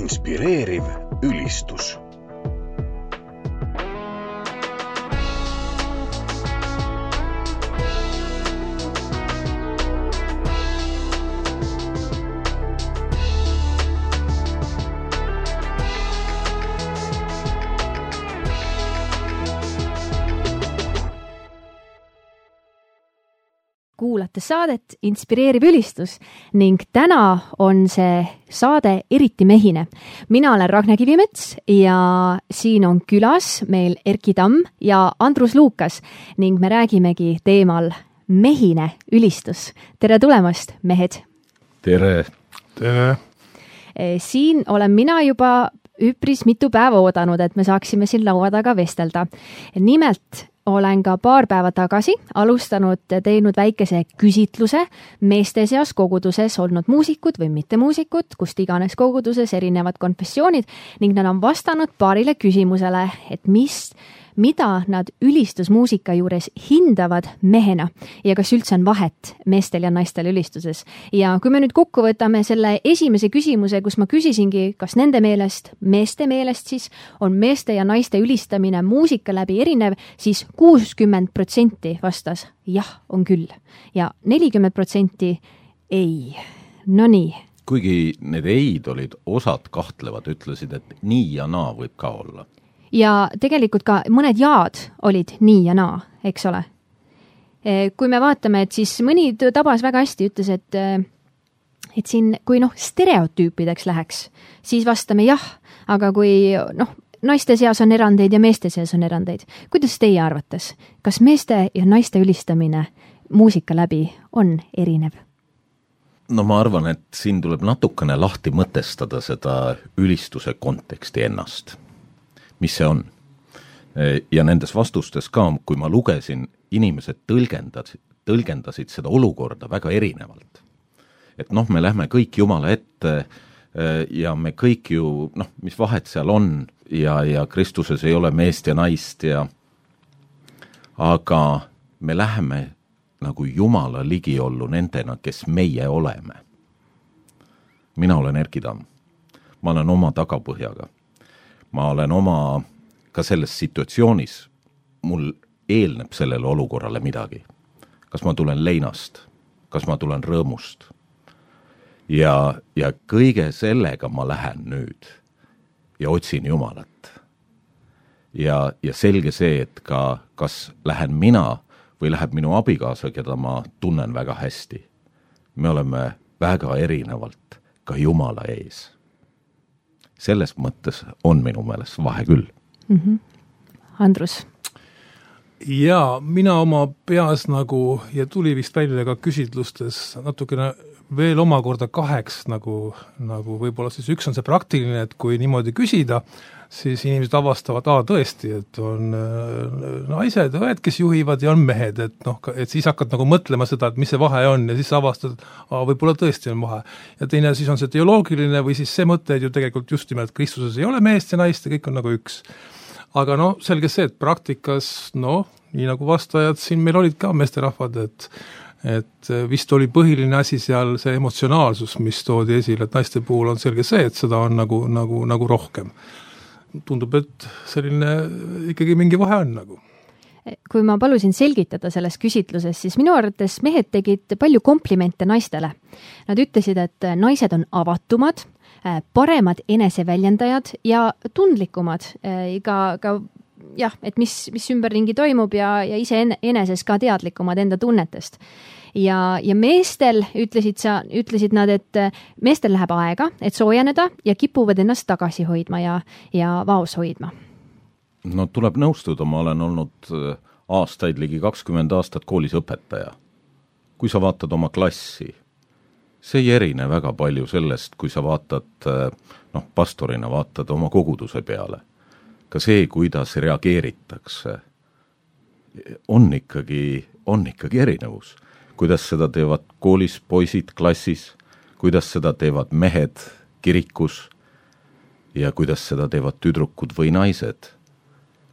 inspireeriv ülistus kuulates saadet Inspireeriv ülistus ning täna on see saade eriti mehine. mina olen Ragne Kivimets ja siin on külas meil Erki Tamm ja Andrus Luukas ning me räägimegi teemal mehine ülistus. tere tulemast, mehed! tere! tere! siin olen mina juba üpris mitu päeva oodanud, et me saaksime siin laua taga vestelda. nimelt olen ka paar päeva tagasi alustanud, teinud väikese küsitluse meeste seas koguduses olnud muusikud või mittemuusikud, kust iganes koguduses erinevad konfessioonid ning nad on vastanud paarile küsimusele, et mis mida nad ülistusmuusika juures hindavad mehena ja kas üldse on vahet meestel ja naistel ülistuses. ja kui me nüüd kokku võtame selle esimese küsimuse, kus ma küsisingi, kas nende meelest, meeste meelest siis, on meeste ja naiste ülistamine muusika läbi erinev siis, siis kuuskümmend protsenti vastas jah, on küll ja nelikümmend protsenti ei. Nonii kuigi need ei-d olid, osad kahtlevad, ütlesid, et nii ja naa võib ka olla ja tegelikult ka mõned jaad olid nii ja naa, eks ole. E, kui me vaatame, et siis mõni tabas väga hästi, ütles, et e, et siin, kui noh, stereotüüpideks läheks, siis vastame jah, aga kui noh, naiste seas on erandeid ja meeste seas on erandeid. kuidas teie arvates, kas meeste ja naiste ülistamine muusika läbi on erinev? no ma arvan, et siin tuleb natukene lahti mõtestada seda ülistuse konteksti ennast mis see on. ja nendes vastustes ka, kui ma lugesin, inimesed tõlgendasid, tõlgendasid seda olukorda väga erinevalt. et noh, me lähme kõik Jumala ette ja me kõik ju noh, mis vahet seal on ja, ja Kristuses ei ole meest ja naist ja aga me läheme nagu Jumala ligiollu nendena, kes meie oleme. mina olen Erki Tamm. ma olen oma tagapõhjaga ma olen oma, ka selles situatsioonis, mul eelneb sellele olukorrale midagi. kas ma tulen leinast, kas ma tulen rõõmust? ja, ja kõige sellega ma lähen nüüd ja otsin Jumalat. ja, ja selge see, et ka kas lähen mina või läheb minu abikaasa, keda ma tunnen väga hästi. me oleme väga erinevalt ka Jumala ees selles mõttes on minu meelest vahe küll mm. -hmm. Andrus? jaa, mina oma peas nagu ja tuli vist välja ka küsitlustes natukene veel omakorda kaheks nagu, nagu võib-olla siis üks on see praktiline, et kui niimoodi küsida, siis inimesed avastavad, aa tõesti, et on äh, naised, õed, kes juhivad ja on mehed, et noh, et siis hakkad nagu mõtlema seda, et mis see vahe on ja siis avastad, aa võib-olla tõesti on vahe. ja teine siis on see teoloogiline või siis see mõte, et ju tegelikult just nimelt Kristuses ei ole meest ja naist ja kõik on nagu üks. aga noh, selge see, et praktikas noh, nii nagu vastajad siin meil olid ka meesterahvad, et et vist oli põhiline asi seal see emotsionaalsus, mis toodi esile, et naiste puhul on selge see, et seda on nagu, nagu, nagu rohkem tundub, et selline ikkagi mingi vahe on nagu kui ma palusin selgitada selles küsitluses, siis minu arvates mehed tegid palju komplimente naistele. Nad ütlesid, et naised on avatumad, paremad eneseväljendajad ja tundlikumad ka, ka jah, et mis, mis ümberringi toimub ja, ja ise eneses ka teadlikumad enda tunnetest ja, ja meestel ütlesid sa, ütlesid nad, et äh, meestel läheb aega, et soojeneda ja kipuvad ennast tagasi hoidma ja, ja vaos hoidma. no tuleb nõustuda, ma olen olnud äh, aastaid, ligi kakskümmend aastat koolis õpetaja. kui sa vaatad oma klassi, see ei erine väga palju sellest, kui sa vaatad äh, noh, pastorina vaatad oma koguduse peale. ka see, kuidas reageeritakse, on ikkagi, on ikkagi erinevus kuidas seda teevad koolis poisid klassis, kuidas seda teevad mehed kirikus ja kuidas seda teevad tüdrukud või naised.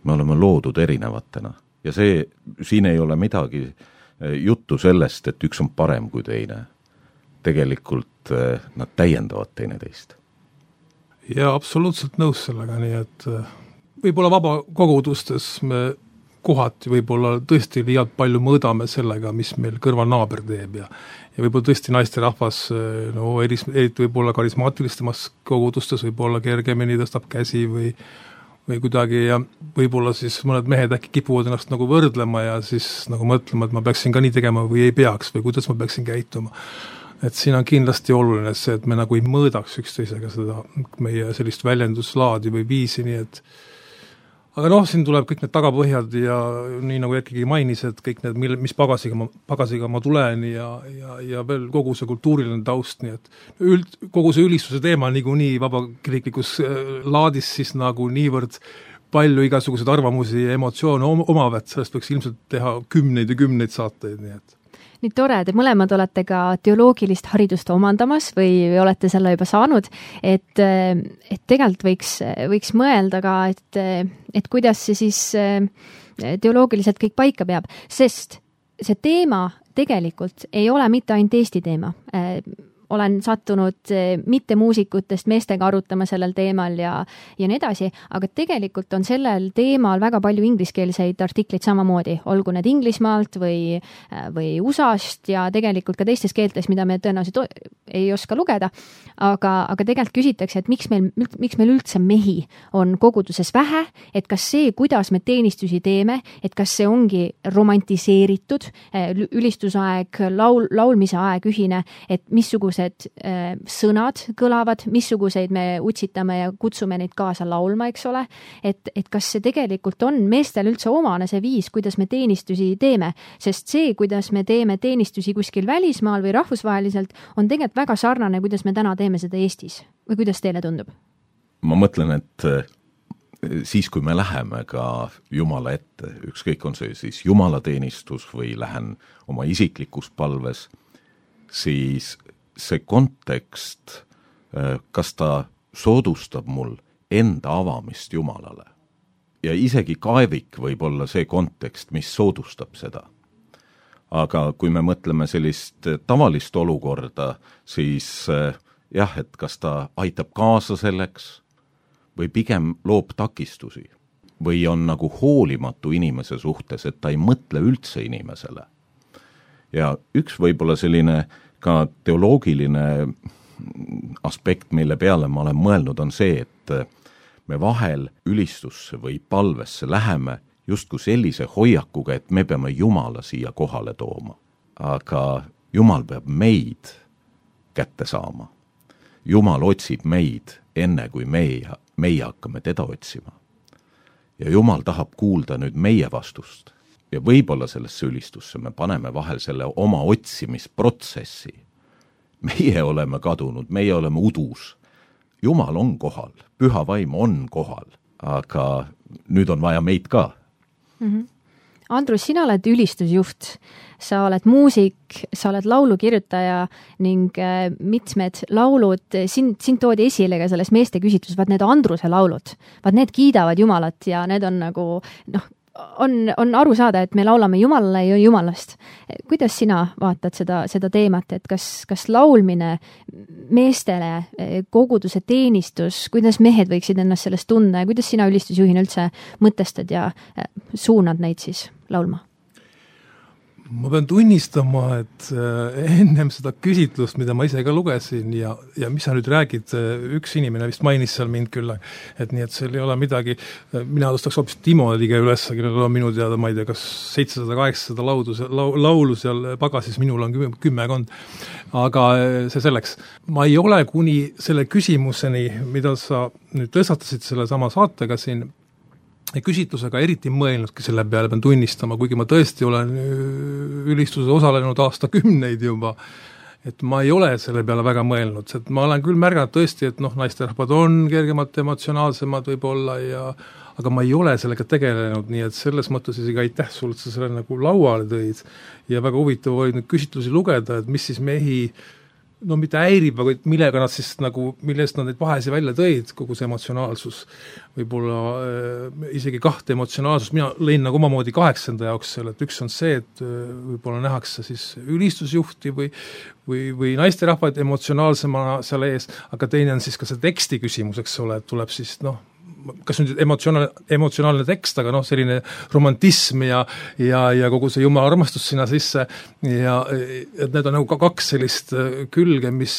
me oleme loodud erinevatena ja see, siin ei ole midagi eh, juttu sellest, et üks on parem kui teine. tegelikult eh, nad täiendavad teineteist jaa, absoluutselt nõus sellega, nii et äh, võib-olla vabakogudustes me kohati võib-olla tõesti liialt palju mõõdame sellega, mis meil kõrvalnaaber teeb ja ja võib-olla tõesti naisterahvas, no eris, eriti võib-olla karismaatilistes kogudustes võib-olla kergemini tõstab käsi või või kuidagi ja võib-olla siis mõned mehed äkki kipuvad ennast nagu võrdlema ja siis nagu mõtlema, et ma peaksin ka nii tegema või ei peaks või kuidas ma peaksin käituma. Et siin on kindlasti oluline see, et me nagu ei mõõdaks üksteisega seda meie sellist väljenduslaadi või viisi, nii et aga noh, siin tuleb kõik need tagapõhjad ja nii nagu Erkigi mainis, et kõik need, mille, mis pagasiga ma, pagasiga ma tulen ja, ja, ja veel kogu see kultuuriline taust, nii et üld, kogu see ülistuse teema niikuinii vabakiriklikus äh, laadis siis nagu niivõrd palju igasuguseid arvamusi ja emotsioone omab, et sellest võiks ilmselt teha kümneid ja kümneid saateid, nii et nii tore, te mõlemad olete ka teoloogilist haridust omandamas või olete selle juba saanud, et, et tegelikult võiks, võiks mõelda ka, et, et kuidas see siis teoloogiliselt kõik paika peab, sest see teema tegelikult ei ole mitte ainult Eesti teema olen sattunud eh, mittemuusikutest meestega arutama sellel teemal ja, ja nii edasi, aga tegelikult on sellel teemal väga palju ingliskeelseid artikleid samamoodi, olgu need Inglismaalt või, äh, või USA-st ja tegelikult ka teistes keeltes, mida me tõenäoliselt ei oska lugeda. aga, aga tegelikult küsitakse, et miks meil, miks meil üldse mehi on koguduses vähe, et kas see, kuidas me teenistusi teeme, et kas see ongi romantiseeritud, äh, ülistusaeg, laul, laulmise aeg ühine, et missuguse missugused äh, sõnad kõlavad, missuguseid me utsitame ja kutsume neid kaasa laulma, eks ole. et, et kas see tegelikult on meestele üldse omane, see viis, kuidas me teenistusi teeme, sest see, kuidas me teeme teenistusi kuskil välismaal või rahvusvaheliselt, on tegelikult väga sarnane, kuidas me täna teeme seda Eestis või kuidas teile tundub? ma mõtlen, et äh, siis, kui me läheme ka Jumala ette, ükskõik, on see siis jumalateenistus või lähen oma isiklikus palves, siis see kontekst, äh, kas ta soodustab mul enda avamist Jumalale. ja isegi kaevik võib olla see kontekst, mis soodustab seda. aga kui me mõtleme sellist tavalist olukorda, siis äh, jah, et kas ta aitab kaasa selleks või pigem loob takistusi või on nagu hoolimatu inimese suhtes, et ta ei mõtle üldse inimesele. ja üks võib-olla selline äh, ka teoloogiline aspekt, mille peale ma olen mõelnud, on see, et me vahel ülistusse või palvesse läheme justkui sellise hoiakuga, et me peame Jumala siia kohale tooma. aga Jumal peab meid kätte saama. Jumal otsib meid enne, kui meie, meie hakkame teda otsima. ja Jumal tahab kuulda nüüd meie vastust ja võib-olla sellesse ülistusse me paneme vahel selle oma otsimisprotsessi. meie oleme kadunud, meie oleme udus. jumal on kohal, püha vaim on kohal, aga nüüd on vaja meid ka mm. -hmm. Andrus, sina oled ülistusjuht, sa oled muusik, sa oled laulukirjutaja ning äh, mitmed laulud, sind, sind toodi esile ka selles meeste küsitluses, vaat need Andruse laulud, vaat need kiidavad Jumalat ja need on nagu noh, on, on aru saada, et me laulame Jumalale ja Jumalast. kuidas sina vaatad seda, seda teemat, et kas, kas laulmine meestele, koguduse teenistus, kuidas mehed võiksid ennast sellest tunda ja kuidas sina ülistusjuhina üldse mõtestad ja äh, suunad neid siis laulma? Ma pean tunnistama, et äh, ennem seda küsitlust, mida ma ise ka lugesin ja, ja mis sa nüüd räägid, äh, üks inimene vist mainis seal mind küll, et nii, et seal ei ole midagi, äh, mina tõstaks hoopis Timo Liige üles, kellel on minu teada, ma ei tea, kas seitsesada, kaheksasada laudu, laulu seal pagasis, minul on kümme, kümmekond. aga see selleks. ma ei ole kuni selle küsimuseni, mida sa nüüd tõstatasid sellesama saatega siin, küsitlusega eriti mõelnudki selle peale, pean tunnistama, kuigi ma tõesti olen ülistuses osalenud aastakümneid juba, et ma ei ole selle peale väga mõelnud, et ma olen küll märganud tõesti, et noh, naisterahvad on kergemalt emotsionaalsemad võib-olla ja aga ma ei ole sellega tegelenud, nii et selles mõttes isegi aitäh sulle, et sa selle nagu lauale tõid. Ja väga huvitav oli neid küsitlusi lugeda, et mis siis mehi no mitte häirib, aga millega nad siis nagu, millest nad neid vahesid välja tõid, kogu see emotsionaalsus, võib-olla äh, isegi kahte emotsionaalsust, mina lõin nagu omamoodi kaheksanda jaoks selle, et üks on see, et äh, võib-olla nähakse siis ülistusjuhti või või, või naisterahvaid emotsionaalsemana seal ees, aga teine on siis ka see teksti küsimus, eks ole, et tuleb siis noh, kas nüüd emotsionaalne, emotsionaalne tekst, aga noh, selline romantism ja ja, ja kogu see jumala armastus sinna sisse ja et need on nagu ka kaks sellist äh, külge, mis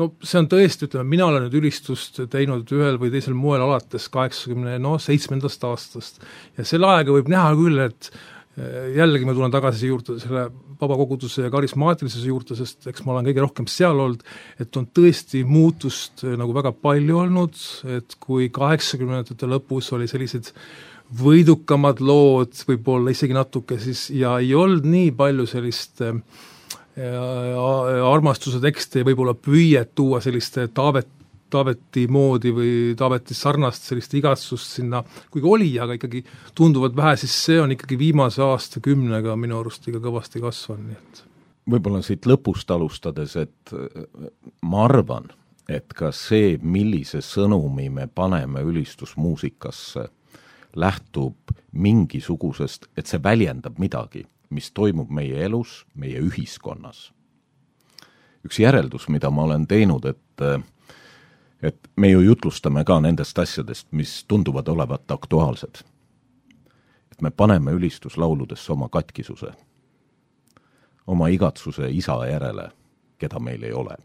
no see on tõesti, ütleme, mina olen nüüd ülistust teinud ühel või teisel moel alates kaheksakümne noh, seitsmendast aastast. ja selle ajaga võib näha küll, et äh, jällegi ma tulen tagasi juurde selle vabakoguduse ja karismaatilisuse juurde, sest eks ma olen kõige rohkem seal olnud, et on tõesti muutust eh, nagu väga palju olnud, et kui kaheksakümnendate lõpus oli sellised võidukamad lood, võib-olla isegi natuke siis, ja ei olnud nii palju sellist äh, armastuse tekste ja võib-olla püüet tuua selliste Taavet Taaveti moodi või Taaveti sarnast sellist igatsust sinna, kuigi oli, aga ikkagi tunduvalt vähe, siis see on ikkagi viimase aastakümnega minu arust ikka kõvasti kasvanud, nii et võib-olla siit lõpust alustades, et ma arvan, et ka see, millise sõnumi me paneme ülistusmuusikasse, lähtub mingisugusest, et see väljendab midagi, mis toimub meie elus, meie ühiskonnas. üks järeldus, mida ma olen teinud, et et me ju jutlustame ka nendest asjadest, mis tunduvad olevat aktuaalsed. et me paneme ülistuslauludesse oma katkisuse, oma igatsuse isa järele, keda meil ei ole.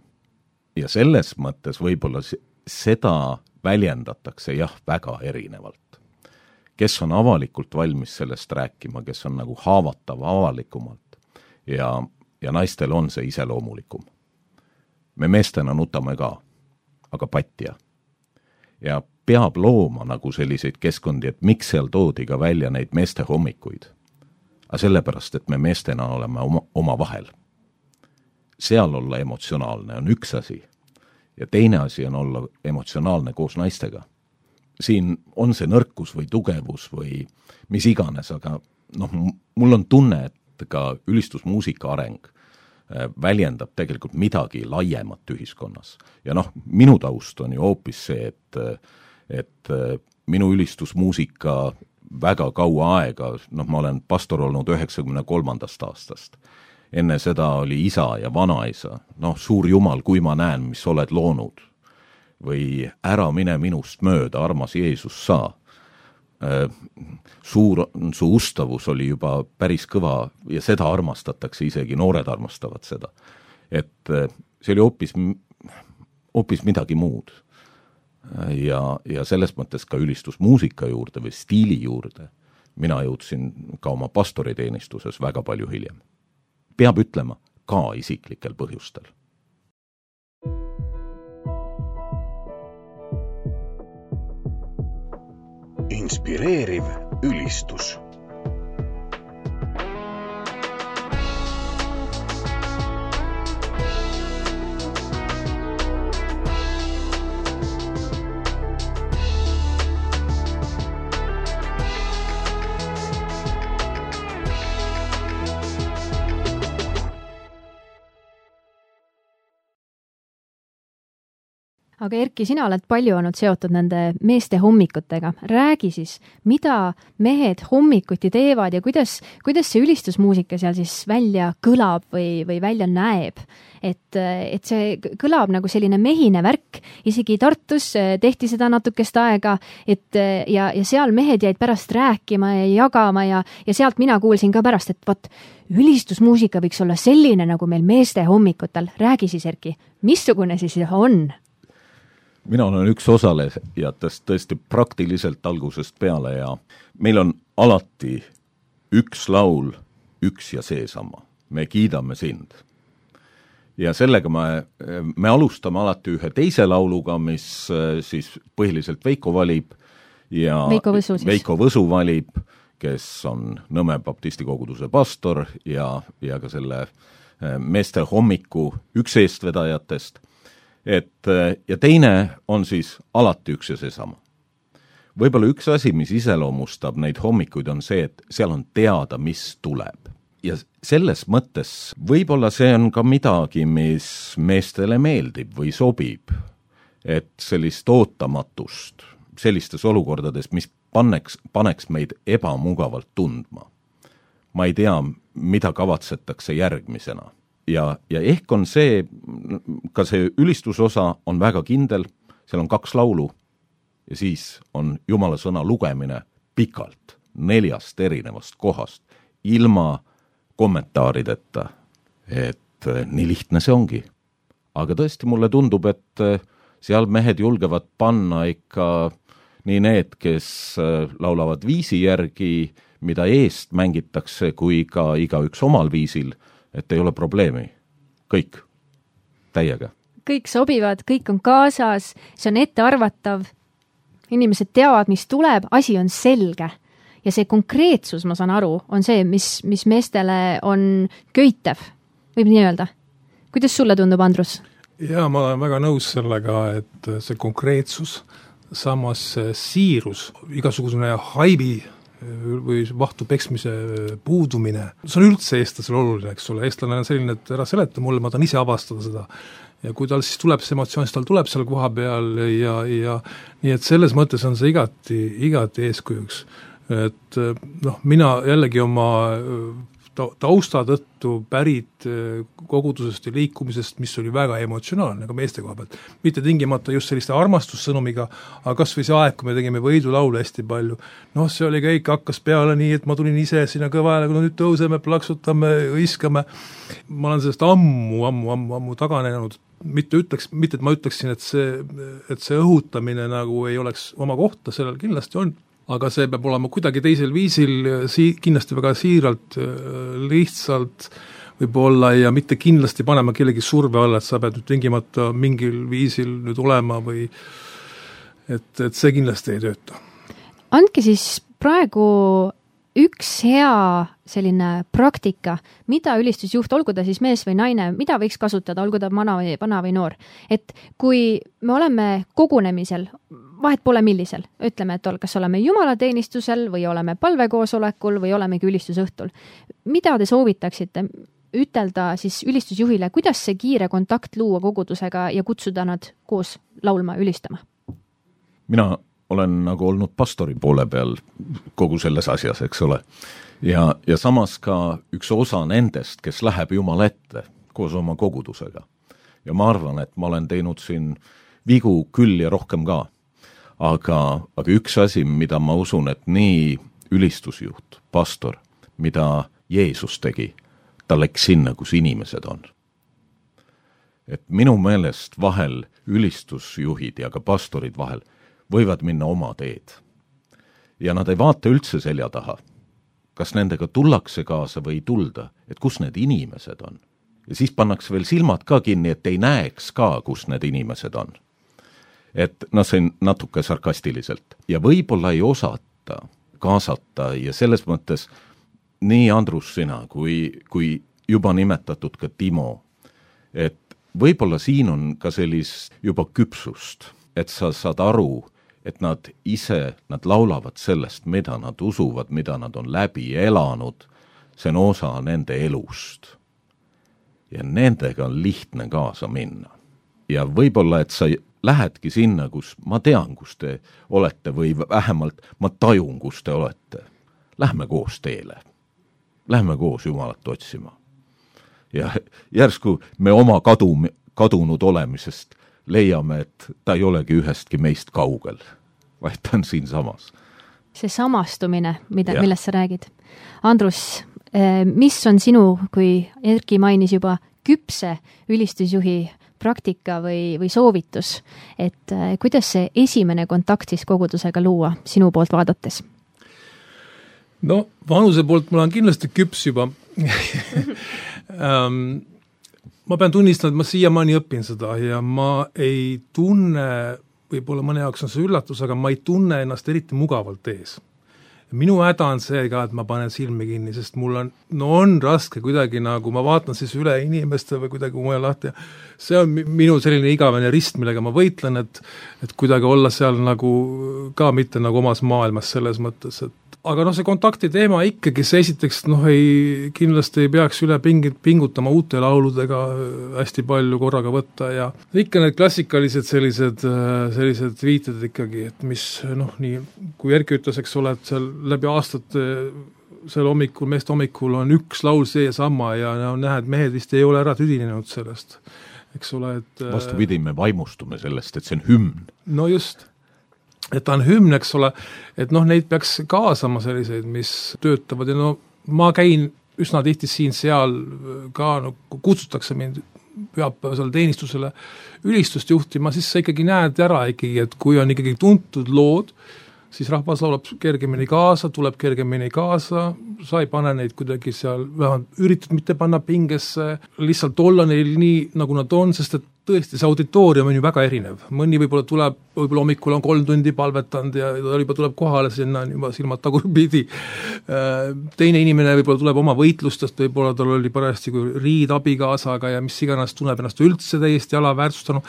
ja selles mõttes võib-olla seda väljendatakse jah, väga erinevalt. kes on avalikult valmis sellest rääkima, kes on nagu haavatav avalikumalt ja, ja naistel on see iseloomulikum. me meestena nutame ka aga patja. ja peab looma nagu selliseid keskkondi, et miks seal toodi ka välja neid meeste hommikuid. aga sellepärast, et me meestena oleme oma, omavahel. seal olla emotsionaalne on üks asi ja teine asi on olla emotsionaalne koos naistega. siin on see nõrkus või tugevus või mis iganes, aga noh, mul on tunne, et ka ülistusmuusika areng väljendab tegelikult midagi laiemat ühiskonnas. ja noh, minu taust on ju hoopis see, et et äh, minu ülistusmuusika väga kaua aega, noh, ma olen pastor olnud üheksakümne kolmandast aastast. enne seda oli isa ja vanaisa, noh, suur jumal, kui ma näen, mis oled loonud. või ära mine minust mööda, armas Jeesus, sa Äh, suur, su ustavus oli juba päris kõva ja seda armastatakse, isegi noored armastavad seda. et äh, see oli hoopis, hoopis midagi muud. ja, ja selles mõttes ka ülistusmuusika juurde või stiili juurde mina jõudsin ka oma pastoriteenistuses väga palju hiljem. peab ütlema, ka isiklikel põhjustel inspireeriv ülistus aga Erki, sina oled palju olnud seotud nende meeste hommikutega. räägi siis, mida mehed hommikuti teevad ja kuidas, kuidas see ülistusmuusika seal siis välja kõlab või, või välja näeb? et, et see kõlab nagu selline mehine värk, isegi Tartus eh, tehti seda natukest aega, et ja, ja seal mehed jäid pärast rääkima ja jagama ja, ja sealt mina kuulsin ka pärast, et vot, ülistusmuusika võiks olla selline nagu meil meeste hommikutel. räägi siis, Erki, missugune siis on? Mina olen üks osalejatest tõesti praktiliselt algusest peale ja meil on alati üks laul, üks ja seesama, me kiidame sind. ja sellega me, me alustame alati ühe teise lauluga, mis äh, siis põhiliselt Veiko valib ja Veiko Võsu siis. Veiko Võsu valib, kes on Nõmme baptisti koguduse pastor ja, ja ka selle äh, meeste hommiku üks eestvedajatest et äh, ja teine on siis alati üks ja seesama. võib-olla üks asi, mis iseloomustab neid hommikuid, on see, et seal on teada, mis tuleb. ja selles mõttes võib-olla see on ka midagi, mis meestele meeldib või sobib, et sellist ootamatust sellistes olukordades, mis panneks, paneks meid ebamugavalt tundma. ma ei tea, mida kavatsetakse järgmisena. Ja, ja ehk on see, ka see ülistusosa on väga kindel, seal on kaks laulu ja siis on jumala sõna lugemine pikalt neljast erinevast kohast, ilma kommentaarideta, et eh, nii lihtne see ongi. aga tõesti, mulle tundub, et eh, seal mehed julgevad panna ikka nii need, kes eh, laulavad viisi järgi, mida eest mängitakse, kui ka igaüks omal viisil, et ei ole probleemi. kõik, täiega. kõik sobivad, kõik on kaasas, see on ettearvatav inimesed teavad, mis tuleb, asi on selge. ja see konkreetsus, ma saan aru, on see, mis, mis meestele on köitev, võib nii öelda. kuidas sulle tundub, Andrus? jaa, ma olen väga nõus sellega, et see konkreetsus, samas siirus, igasugune haibi või vahtu peksmise puudumine, see on üldse eestlasele oluline, eks ole, eestlane on selline, et ära seleta mulle, ma tahan ise avastada seda ja kui tal siis tuleb see emotsioon, siis tal tuleb seal kohapeal ja, ja nii et selles mõttes on see igati, igati eeskujuks. et noh, mina jällegi oma ta-, tausta tõttu pärit kogudusest ja liikumisest, mis oli väga emotsionaalne ka meeste koha pealt. mitte tingimata just selliste armastussõnumiga, aga kas või see aeg, kui me tegime võidulaule hästi palju, noh, see oli kõik, hakkas peale nii, et ma tulin ise sinna kõva häälega, no nüüd tõuseme, plaksutame, hõiskame, ma olen sellest ammu, ammu, ammu, ammu taganenud, mitte ütleks, mitte et ma ütleksin, et see, et see õhutamine nagu ei oleks oma kohta, sellel kindlasti on, aga see peab olema kuidagi teisel viisil, sii-, kindlasti väga siiralt, lihtsalt võib-olla ja mitte kindlasti panema kellegi surve alla, et sa pead nüüd tingimata mingil viisil nüüd olema või et, et see kindlasti ei tööta. andke siis praegu üks hea selline praktika, mida ülistusjuht, olgu ta siis mees või naine, mida võiks kasutada, olgu ta vana või, vana või noor, et kui me oleme kogunemisel, vahet pole millisel, ütleme, et ol, kas oleme jumalateenistusel või oleme palvekoosolekul või olemegi ülistusõhtul, mida te soovitaksite ütelda siis ülistusjuhile, kuidas see kiire kontakt luua kogudusega ja kutsuda nad koos laulma, ülistama? mina olen nagu olnud pastori poole peal kogu selles asjas, eks ole. ja, ja samas ka üks osa nendest, kes läheb Jumala ette koos oma kogudusega. ja ma arvan, et ma olen teinud siin vigu küll ja rohkem ka. Aga, aga üks asi, mida ma usun, et nii ülistusjuht, pastor, mida Jeesus tegi, ta läks sinna, kus inimesed on et minu meelest vahel ülistusjuhid ja ka pastorid vahel võivad minna oma teed. ja nad ei vaata üldse selja taha, kas nendega tullakse kaasa või ei tulda, et kus need inimesed on. ja siis pannakse veel silmad ka kinni, et ei näeks ka, kus need inimesed on. Et noh, see on natuke sarkastiliselt ja võib-olla ei osata kaasata ja selles mõttes nii Andrus, sina kui, kui juba nimetatud ka Timo, et võib-olla siin on ka sellist juba küpsust, et sa saad aru, et nad ise, nad laulavad sellest, mida nad usuvad, mida nad on läbi elanud, see on osa nende elust. ja nendega on lihtne kaasa minna. ja võib-olla, et sa lähedki sinna, kus ma tean, kus te olete või vähemalt ma tajun, kus te olete. Lähme koos teele. Lähme koos Jumalat otsima. ja järsku me oma kadu, kadunud olemisest leiame, et ta ei olegi ühestki meist kaugel, vaid ta on siinsamas. see samastumine, mida, millest sa räägid. Andrus, eh, mis on sinu, kui Erki mainis juba, küpse ülistusjuhi praktika või, või soovitus, et eh, kuidas see esimene kontakt siis kogudusega luua sinu poolt vaadates? no vanuse poolt ma olen kindlasti küps juba um, ma pean tunnistama, et ma siiamaani õpin seda ja ma ei tunne, võib-olla mõne jaoks on see üllatus, aga ma ei tunne ennast eriti mugavalt ees. Minu häda on see ka, et ma panen silmi kinni, sest mul on, no on raske kuidagi nagu, ma vaatan siis üle inimeste või kuidagi mujal lahti see on minu selline igavene rist, millega ma võitlen, et et kuidagi olla seal nagu ka mitte nagu omas maailmas selles mõttes, et aga noh, see kontakti teema ikkagi, see esiteks noh, ei, kindlasti ei peaks üle pingi-, pingutama uute lauludega hästi palju korraga võtta ja ikka need klassikalised sellised, sellised viited ikkagi, et mis noh, nii kui Erki ütles, eks ole, et seal läbi aastate sel hommikul, meeste hommikul on üks laul seesama ja no näe, et mehed vist ei ole ära tüdinenud sellest, eks ole, et vastupidi, me vaimustume sellest, et see on hümn. no just et ta on hümn, eks ole, et noh, neid peaks kaasama selliseid, mis töötavad ja no ma käin üsna tihti siin-seal ka, no kutsutakse mind pühapäevasele teenistusele ülistust juhtima, siis sa ikkagi näed ära ikkagi, et kui on ikkagi tuntud lood, siis rahvas laulab kergemini kaasa, tuleb kergemini kaasa, sa ei pane neid kuidagi seal, vähemalt üritad mitte panna pingesse, lihtsalt olla neil nii, nagu nad on, sest et tõesti, see auditoorium on ju väga erinev, mõni võib-olla tuleb, võib-olla hommikul on kolm tundi palvetanud ja ta juba tuleb kohale, sinna on juba silmad tagurpidi, äh, teine inimene võib-olla tuleb oma võitlustest, võib-olla tal oli parajasti riid abikaasaga ja mis iganes, tunneb ennast üldse täiesti alaväärtustanu,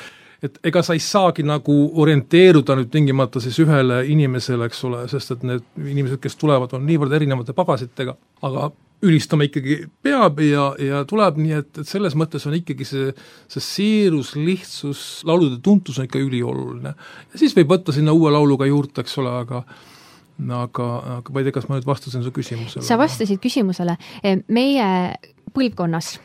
et ega sa ei saagi nagu orienteeruda nüüd tingimata siis ühele inimesele, eks ole, sest et need inimesed, kes tulevad, on niivõrd erinevate pagasitega, aga ülistama ikkagi peab ja, ja tuleb, nii et, et selles mõttes on ikkagi see, see siirus, lihtsus, laulude tuntus on ikka ülioluline. ja siis võib võtta sinna uue laulu ka juurde, eks ole, aga aga, aga ma ei tea, kas ma nüüd vastasin su küsimusele? sa vastasid küsimusele, meie põlvkonnas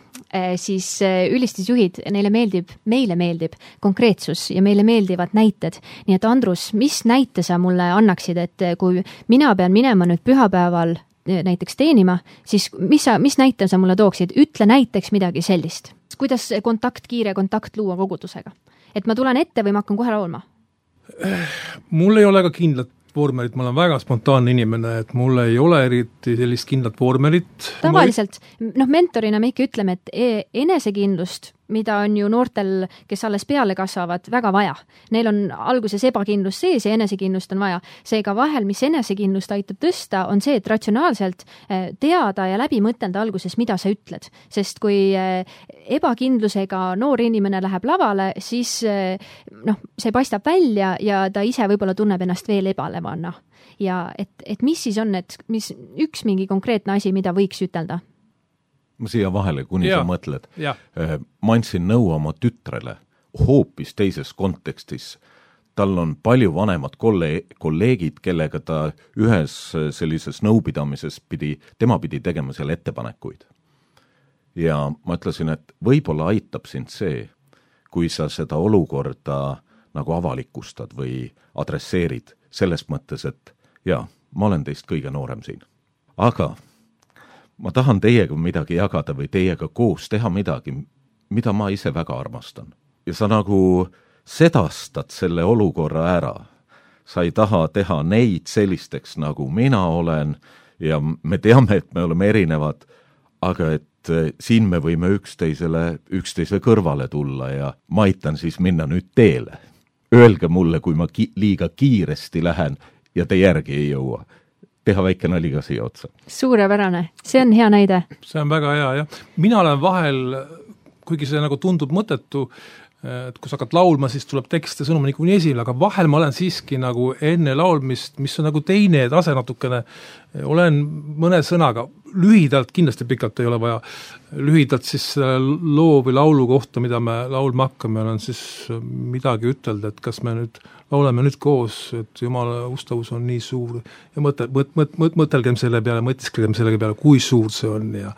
siis eh, ülistusjuhid, neile meeldib, meile meeldib konkreetsus ja meile meeldivad näited. nii et Andrus, mis näite sa mulle annaksid, et kui mina pean minema nüüd pühapäeval näiteks teenima, siis mis sa, mis näite sa mulle tooksid, ütle näiteks midagi sellist. kuidas kontakt, kiire kontakt luua kogudusega? et ma tulen ette või ma hakkan kohe laulma? mul ei ole ka kindlat vormelit, ma olen väga spontaanne inimene, et mul ei ole eriti sellist kindlat vormelit. tavaliselt, noh, mentorina me ikka ütleme, et e-, enesekindlust mida on ju noortel, kes alles peale kasvavad, väga vaja. Neil on alguses ebakindlus sees ja enesekindlust on vaja. seega vahel, mis enesekindlust aitab tõsta, on see, et ratsionaalselt eh, teada ja läbi mõtelda alguses, mida sa ütled. sest kui eh, ebakindlusega noor inimene läheb lavale, siis eh, noh, see paistab välja ja ta ise võib-olla tunneb ennast veel ebalevana ja et, et mis siis on, et mis üks mingi konkreetne asi, mida võiks ütelda ma siia vahele, kuni ja. sa mõtled. Äh, ma andsin nõu oma tütrele hoopis teises kontekstis. tal on palju vanemad kolle-, kolleegid, kellega ta ühes äh, sellises nõupidamises pidi, tema pidi tegema seal ettepanekuid. ja ma ütlesin, et võib-olla aitab sind see, kui sa seda olukorda nagu avalikustad või adresseerid, selles mõttes, et jaa, ma olen teist kõige noorem siin. aga ma tahan teiega midagi jagada või teiega koos teha midagi, mida ma ise väga armastan. ja sa nagu sedastad selle olukorra ära. sa ei taha teha neid sellisteks, nagu mina olen ja me teame, et me oleme erinevad, aga et eh, siin me võime üksteisele, üksteise kõrvale tulla ja ma aitan siis minna nüüd teele. Öelge mulle, kui ma ki-, liiga kiiresti lähen ja te järgi ei jõua teha väike nali ka siia otsa. suurepärane, see on hea näide. see on väga hea, jah. mina olen vahel, kuigi see nagu tundub mõttetu, et kui sa hakkad laulma, siis tuleb tekst ja sõnum niikuinii esile, aga vahel ma olen siiski nagu enne laulmist, mis on nagu teine tase natukene, olen mõne sõnaga, lühidalt, kindlasti pikalt ei ole vaja, lühidalt siis loo või laulu kohta, mida me laulma hakkame, olen siis midagi ütelda, et kas me nüüd laulame nüüd koos, et jumala ustavus on nii suur. Ja mõte, mõt-, mõt-, mõt-, mõtelgem selle peale, mõtisklegem selle peale, kui suur see on ja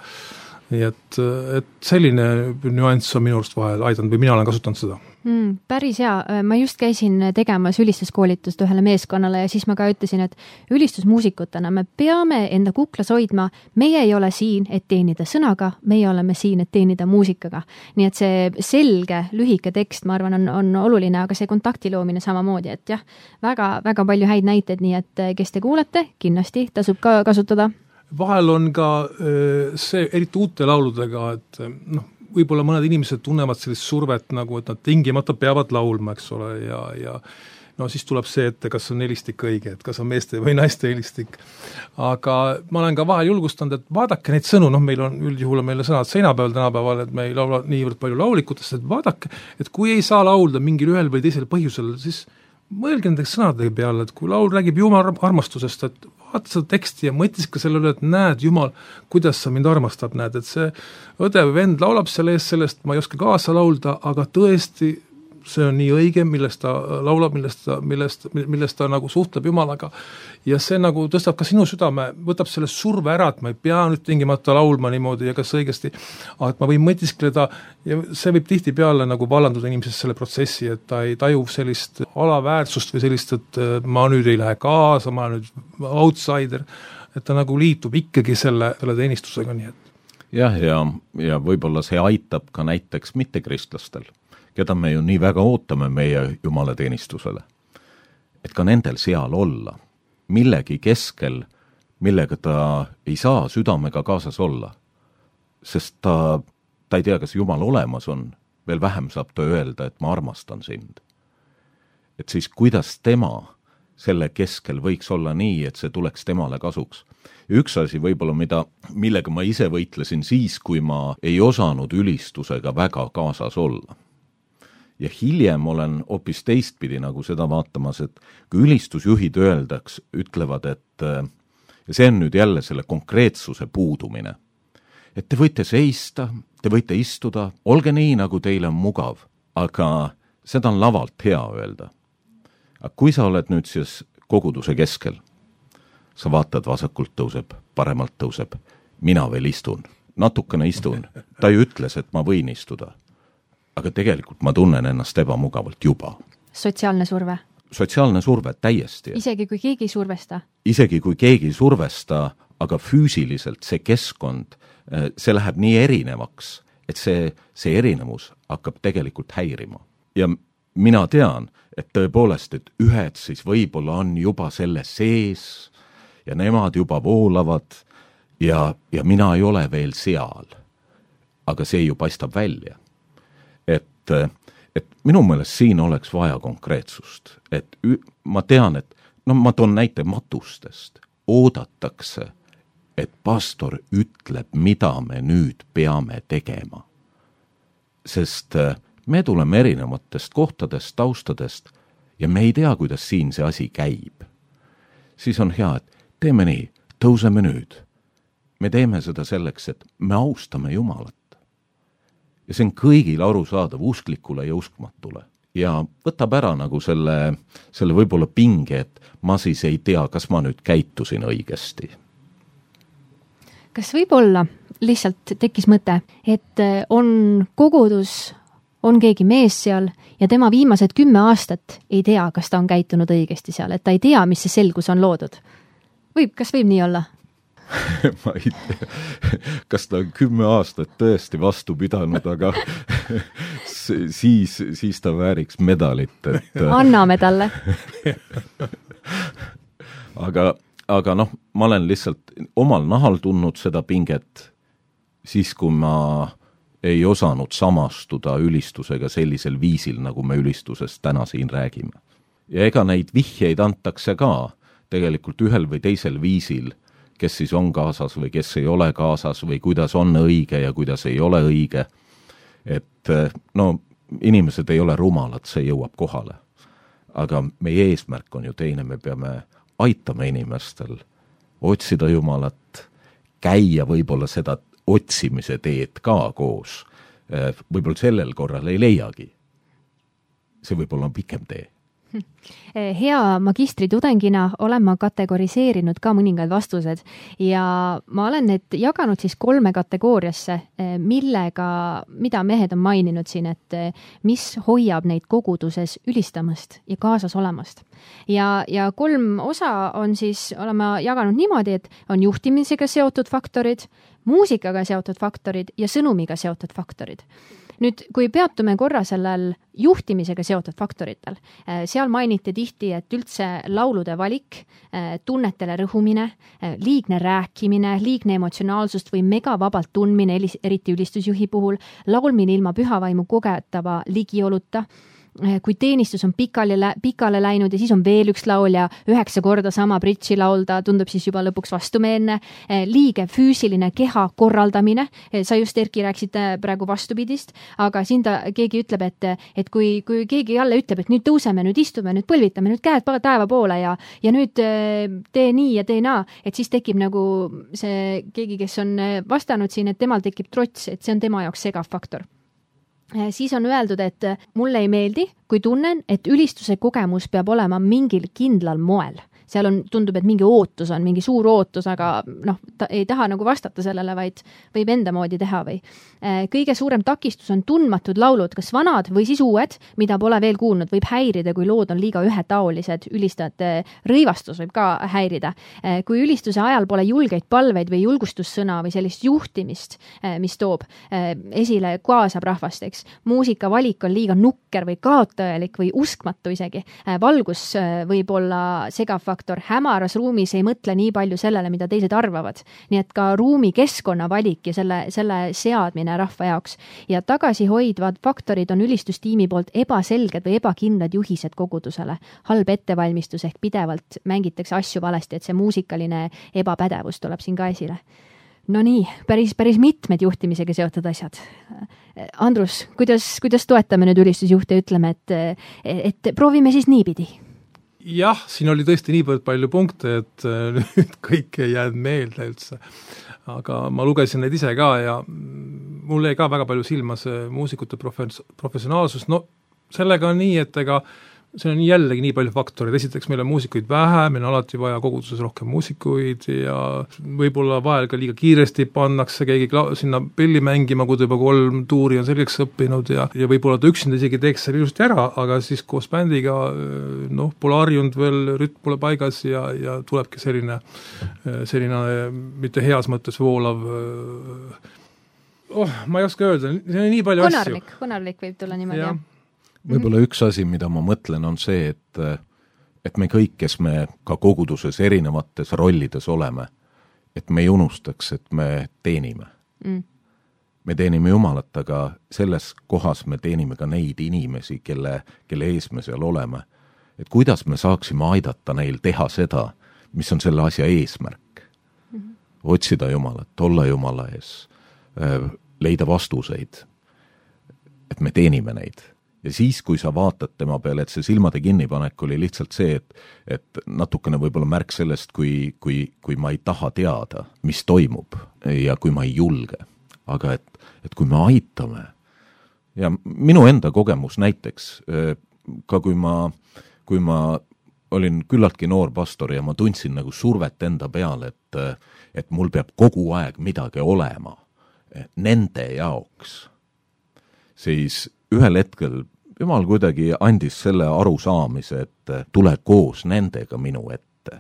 nii et, et selline nüanss on minu arust vahel aidanud või mina olen kasutanud seda mm,. päris hea, ma just käisin tegemas ülistuskoolitust ühele meeskonnale ja siis ma ka ütlesin, et ülistusmuusikutena me peame enda kuklas hoidma, meie ei ole siin, et teenida sõnaga, meie oleme siin, et teenida muusikaga. nii et see selge lühike tekst, ma arvan, on, on oluline, aga see kontakti loomine samamoodi, et jah väga,, väga-väga palju häid näiteid, nii et kes te kuulete, kindlasti tasub ka kasutada vahel on ka see, eriti uute lauludega, et noh, võib-olla mõned inimesed tunnevad sellist survet nagu, et nad tingimata peavad laulma, eks ole, ja, ja no siis tuleb see ette, kas on helistik õige, et kas on meeste või naiste helistik. aga ma olen ka vahel julgustanud, et vaadake neid sõnu, noh meil on üldjuhul on meile sõnad seina peal tänapäeval, et me ei laula niivõrd palju laulikutest, et vaadake, et kui ei saa laulda mingil ühel või teisel põhjusel, siis mõelge nende sõnade peale, et kui laul räägib jumala armastusest, et vaata seda teksti ja mõtiskle selle üle, et näed, Jumal, kuidas sa mind armastab, näed, et see õde või vend laulab selle eest, sellest ma ei oska kaasa laulda, aga tõesti see on nii õige, millest ta laulab, millest ta, millest, millest ta nagu suhtleb Jumalaga. ja see nagu tõstab ka sinu südame, võtab selle surve ära, et ma ei pea nüüd tingimata laulma niimoodi ja kas õigesti, aga et ma võin mõtiskleda ja see võib tihtipeale nagu vallanduda inimesest selle protsessi, et ta ei taju sellist alaväärsust või sellist, et ma nüüd ei lähe kaasa, ma olen nüüd outsider, et ta nagu liitub ikkagi selle, selle teenistusega, nii et jah, ja, ja, ja võib-olla see aitab ka näiteks mittekristlastel keda me ju nii väga ootame meie jumalateenistusele. et ka nendel seal olla, millegi keskel, millega ta ei saa südamega kaasas olla. sest ta, ta ei tea, kas Jumal olemas on, veel vähem saab ta öelda, et ma armastan sind. et siis kuidas tema selle keskel võiks olla nii, et see tuleks temale kasuks. üks asi võib-olla, mida, millega ma ise võitlesin siis, kui ma ei osanud ülistusega väga kaasas olla ja hiljem olen hoopis teistpidi nagu seda vaatamas, et kui ülistusjuhid öeldaks, ütlevad, et ja see on nüüd jälle selle konkreetsuse puudumine, et te võite seista, te võite istuda, olge nii, nagu teile on mugav, aga seda on lavalt hea öelda. aga kui sa oled nüüd siis koguduse keskel, sa vaatad, vasakult tõuseb, paremalt tõuseb, mina veel istun, natukene istun, ta ju ütles, et ma võin istuda aga tegelikult ma tunnen ennast ebamugavalt juba. sotsiaalne surve? sotsiaalne surve, täiesti. isegi kui keegi ei survesta? isegi kui keegi ei survesta, aga füüsiliselt see keskkond, äh, see läheb nii erinevaks, et see, see erinevus hakkab tegelikult häirima. ja mina tean, et tõepoolest, et ühed siis võib-olla on juba selle sees ja nemad juba voolavad ja, ja mina ei ole veel seal. aga see ju paistab välja et, et minu meelest siin oleks vaja konkreetsust, et ü, ma tean, et noh, ma toon näite matustest, oodatakse, et pastor ütleb, mida me nüüd peame tegema. sest äh, me tuleme erinevatest kohtadest, taustadest ja me ei tea, kuidas siin see asi käib. siis on hea, et teeme nii, tõuseme nüüd. me teeme seda selleks, et me austame Jumalat ja see on kõigile arusaadav, usklikule ja uskmatule. ja võtab ära nagu selle, selle võib-olla pinge, et ma siis ei tea, kas ma nüüd käitusin õigesti. kas võib-olla lihtsalt tekkis mõte, et äh, on kogudus, on keegi mees seal ja tema viimased kümme aastat ei tea, kas ta on käitunud õigesti seal, et ta ei tea, mis see selgus on loodud? võib, kas võib nii olla? ma ei tea, kas ta on kümme aastat tõesti vastu pidanud, aga siis, siis ta vääriks medalit, et anname talle aga, aga noh, ma olen lihtsalt omal nahal tundnud seda pinget siis, kui ma ei osanud samastuda ülistusega sellisel viisil, nagu me ülistusest täna siin räägime. ja ega neid vihjeid antakse ka tegelikult ühel või teisel viisil kes siis on kaasas või kes ei ole kaasas või kuidas on õige ja kuidas ei ole õige. et no inimesed ei ole rumalad, see jõuab kohale. aga meie eesmärk on ju teine, me peame aitama inimestel otsida Jumalat, käia võib-olla seda otsimise teed ka koos. võib-olla sellel korral ei leiagi. see võib olla pikem tee hea magistritudengina olen ma kategoriseerinud ka mõningad vastused ja ma olen need jaganud siis kolme kategooriasse, eh, millega, mida mehed on maininud siin, et eh, mis hoiab neid koguduses ülistamast ja kaasas olemast. ja, ja kolm osa on siis, oleme jaganud niimoodi, et on juhtimisega seotud faktorid, muusikaga seotud faktorid ja sõnumiga seotud faktorid nüüd, kui peatume korra sellel juhtimisega seotud faktoritel, äh, seal mainiti tihti, et üldse laulude valik, äh, tunnetele rõhumine, äh, liigne rääkimine, liigne emotsionaalsust või megavabalt tundmine, eriti ülistusjuhi puhul, laulmine ilma pühavaimu kogetava ligioluta Eh, kui teenistus on pikali, pikale läinud ja siis on veel üks laulja üheksa korda sama bridži laulda, tundub siis juba lõpuks vastumeelne. Eh, liige füüsiline keha korraldamine, eh, sa just, Erki, rääkisid praegu vastupidist, aga siin ta, keegi ütleb, et, et kui, kui keegi jälle ütleb, et nüüd tõuseme, nüüd istume, nüüd põlvitame, nüüd käed taeva poole ja, ja nüüd tee nii ja tee naa, et siis tekib nagu see keegi, kes on vastanud siin, et temal tekib trots, et see on tema jaoks segav faktor siis on öeldud, et äh, mulle ei meeldi, kui tunnen, et ülistuse kogemus peab olema mingil kindlal moel seal on, tundub, et mingi ootus on, mingi suur ootus, aga noh, ta ei taha nagu vastata sellele, vaid võib enda moodi teha või. Äh, kõige suurem takistus on tundmatud laulud, kas vanad või siis uued, mida pole veel kuulnud, võib häirida, kui lood on liiga ühetaolised, ülistajate rõivastus võib ka häirida. Äh, kui ülistuse ajal pole julgeid palveid või julgustussõna või sellist juhtimist, äh, mis toob esile, kaasab rahvast, eks. muusika valik on liiga nukker või kaotajalik või uskmatu isegi. valgus võib olla segav faktor faktor, hämaras ruumis ei mõtle nii palju sellele, mida teised arvavad. nii et ka ruumi keskkonna valik ja selle, selle seadmine rahva jaoks. ja tagasihoidvad faktorid on ülistustiimi poolt ebaselged või ebakindlad juhised kogudusele. halb ettevalmistus ehk pidevalt mängitakse asju valesti, et see muusikaline ebapädevus tuleb siin ka esile no nii, päris, päris mitmed juhtimisega seotud asjad. Andrus, kuidas, kuidas toetame nüüd ülistusjuhte ütleme, et, et proovime siis niipidi jah, siin oli tõesti niivõrd palju punkte, et äh, nüüd kõik ei jäänud meelde üldse. aga ma lugesin neid ise ka ja mul jäi ka väga palju silma see muusikute profes-, professionaalsus, no sellega on nii, et ega äh, siin on jällegi nii palju faktoreid, esiteks meil on muusikuid vähe, meil on alati vaja koguduses rohkem muusikuid ja võib-olla vahel ka liiga kiiresti pannakse keegi kla-, sinna pilli mängima, kui ta juba kolm tuuri on selgeks õppinud ja, ja võib-olla ta üksinda isegi teeks selle ilusti ära, aga siis koos bändiga noh, pole harjunud veel, rütm pole paigas ja, ja tulebki selline, selline mitte heas mõttes voolav oh, ma ei oska öelda, siin on nii palju konarlik, asju. konarlik võib tulla niimoodi, jah võib-olla üks asi, mida ma mõtlen, on see, et et me kõik, kes me ka koguduses erinevates rollides oleme, et me ei unustaks, et me teenime mm.. me teenime Jumalat, aga selles kohas me teenime ka neid inimesi, kelle, kelle ees me seal oleme. et kuidas me saaksime aidata neil teha seda, mis on selle asja eesmärk mm. -hmm. otsida Jumalat, olla Jumala ees, leida vastuseid, et me teenime neid ja siis, kui sa vaatad tema peale, et see silmade kinnipanek oli lihtsalt see, et et natukene võib-olla märk sellest, kui, kui, kui ma ei taha teada, mis toimub ja kui ma ei julge. aga et, et kui me aitame ja minu enda kogemus näiteks, ka kui ma, kui ma olin küllaltki noor pastor ja ma tundsin nagu survet enda peale, et et mul peab kogu aeg midagi olema nende jaoks, siis ühel hetkel jumal kuidagi andis selle arusaamise, et tule koos nendega minu ette.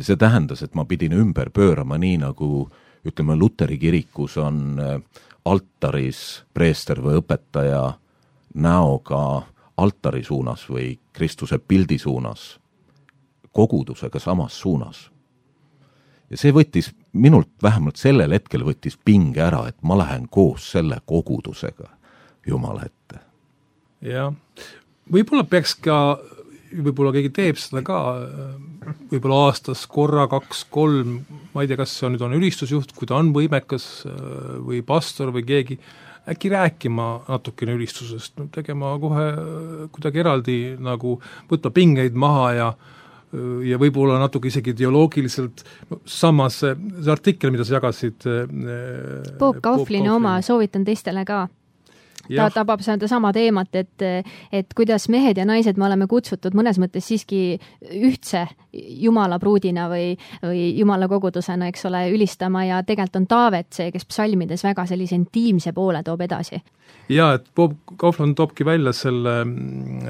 see tähendas, et ma pidin ümber pöörama nii, nagu ütleme, luteri kirikus on äh, altaris preester või õpetaja näoga altari suunas või Kristuse pildi suunas, kogudusega samas suunas. ja see võttis minult vähemalt sellel hetkel võttis pinge ära, et ma lähen koos selle kogudusega Jumala ette jah, võib-olla peaks ka, võib-olla keegi teeb seda ka, võib-olla aastas korra, kaks-kolm, ma ei tea, kas see on, nüüd on ülistusjuht, kui ta on võimekas või pastor või keegi, äkki rääkima natukene ülistusest, tegema kohe kuidagi eraldi nagu, võtma pingeid maha ja ja võib-olla natuke isegi ideoloogiliselt, samas see artikkel, mida sa jagasid Bob Kauflini oma, soovitan teistele ka ta tabab sedasama teemat, et, et kuidas mehed ja naised, me oleme kutsutud mõnes mõttes siiski ühtse jumala pruudina või, või jumala kogudusena, eks ole, ülistama ja tegelikult on Taavet see, kes psalmides väga sellise intiimse poole toob edasi. jaa, et Bob Kaufmann toobki välja selle,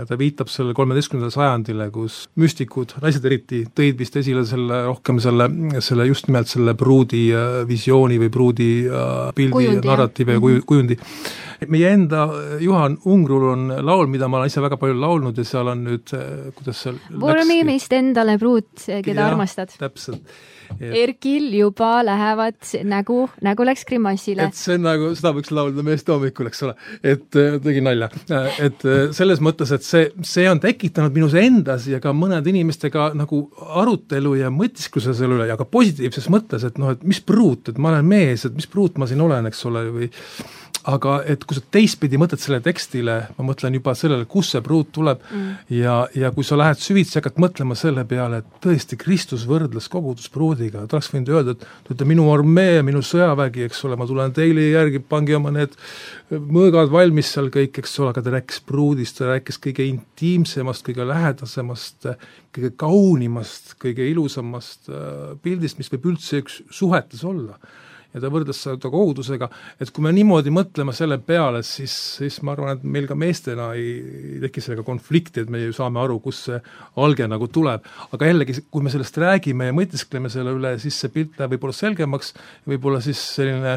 ta viitab sellele kolmeteistkümnendale sajandile, kus müstikud, naised eriti, tõid vist esile selle, rohkem selle, selle just nimelt selle pruudi visiooni või pruudi pildi, narratiivi ja kuju, kujundi. meie enda enda, Juhan Ungrul on laul, mida ma olen ise väga palju laulnud ja seal on nüüd, kuidas seal vormi meist endale pruut, keda ja, armastad. täpselt et.... Erkil juba lähevad nägu, nägu läks grimassile. et see on nagu, seda võiks laulda meest hommikul, eks ole, et äh, tegin nalja. et selles mõttes, et see, see on tekitanud minus endas ja ka mõnede inimestega nagu arutelu ja mõtiskluse selle üle ja ka positiivses mõttes, et noh, et mis pruut, et ma olen mees, et mis pruut ma siin olen, eks ole, või aga et kui sa teistpidi mõtled sellele tekstile, ma mõtlen juba sellele, kust see pruut tuleb mm. ja, ja kui sa lähed süvitsi, hakkad mõtlema selle peale, et tõesti, Kristus võrdles kogudust pruudiga, ta oleks võinud öelda, et te olete minu armee, minu sõjavägi, eks ole, ma tulen teile järgi, pange oma need mõõgad valmis seal kõik, eks ole, aga ta rääkis pruudist, ta rääkis kõige intiimsemast, kõige lähedasemast, kõige kaunimast, kõige ilusamast äh, pildist, mis võib üldse üks suhetes olla ja ta võrdles seda kogudusega, et kui me niimoodi mõtleme selle peale, siis, siis ma arvan, et meil ka meestena ei, ei teki sellega konflikti, et me ju saame aru, kust see alge nagu tuleb. aga jällegi, kui me sellest räägime ja mõtiskleme selle üle, siis see pilt läheb võib-olla selgemaks, võib-olla siis selline,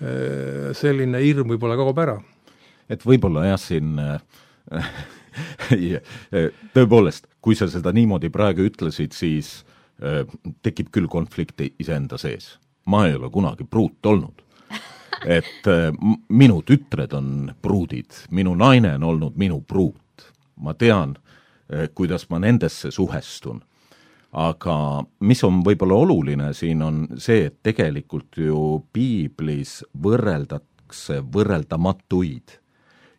äh, selline hirm võib-olla kaob ära. et võib-olla jah, siin äh, tõepoolest, kui sa seda niimoodi praegu ütlesid, siis äh, tekib küll konflikti iseenda sees ma ei ole kunagi pruut olnud. et äh, minu tütred on pruudid, minu naine on olnud minu pruut. ma tean, äh, kuidas ma nendesse suhestun. aga mis on võib-olla oluline siin, on see, et tegelikult ju piiblis võrreldakse võrreldamatuid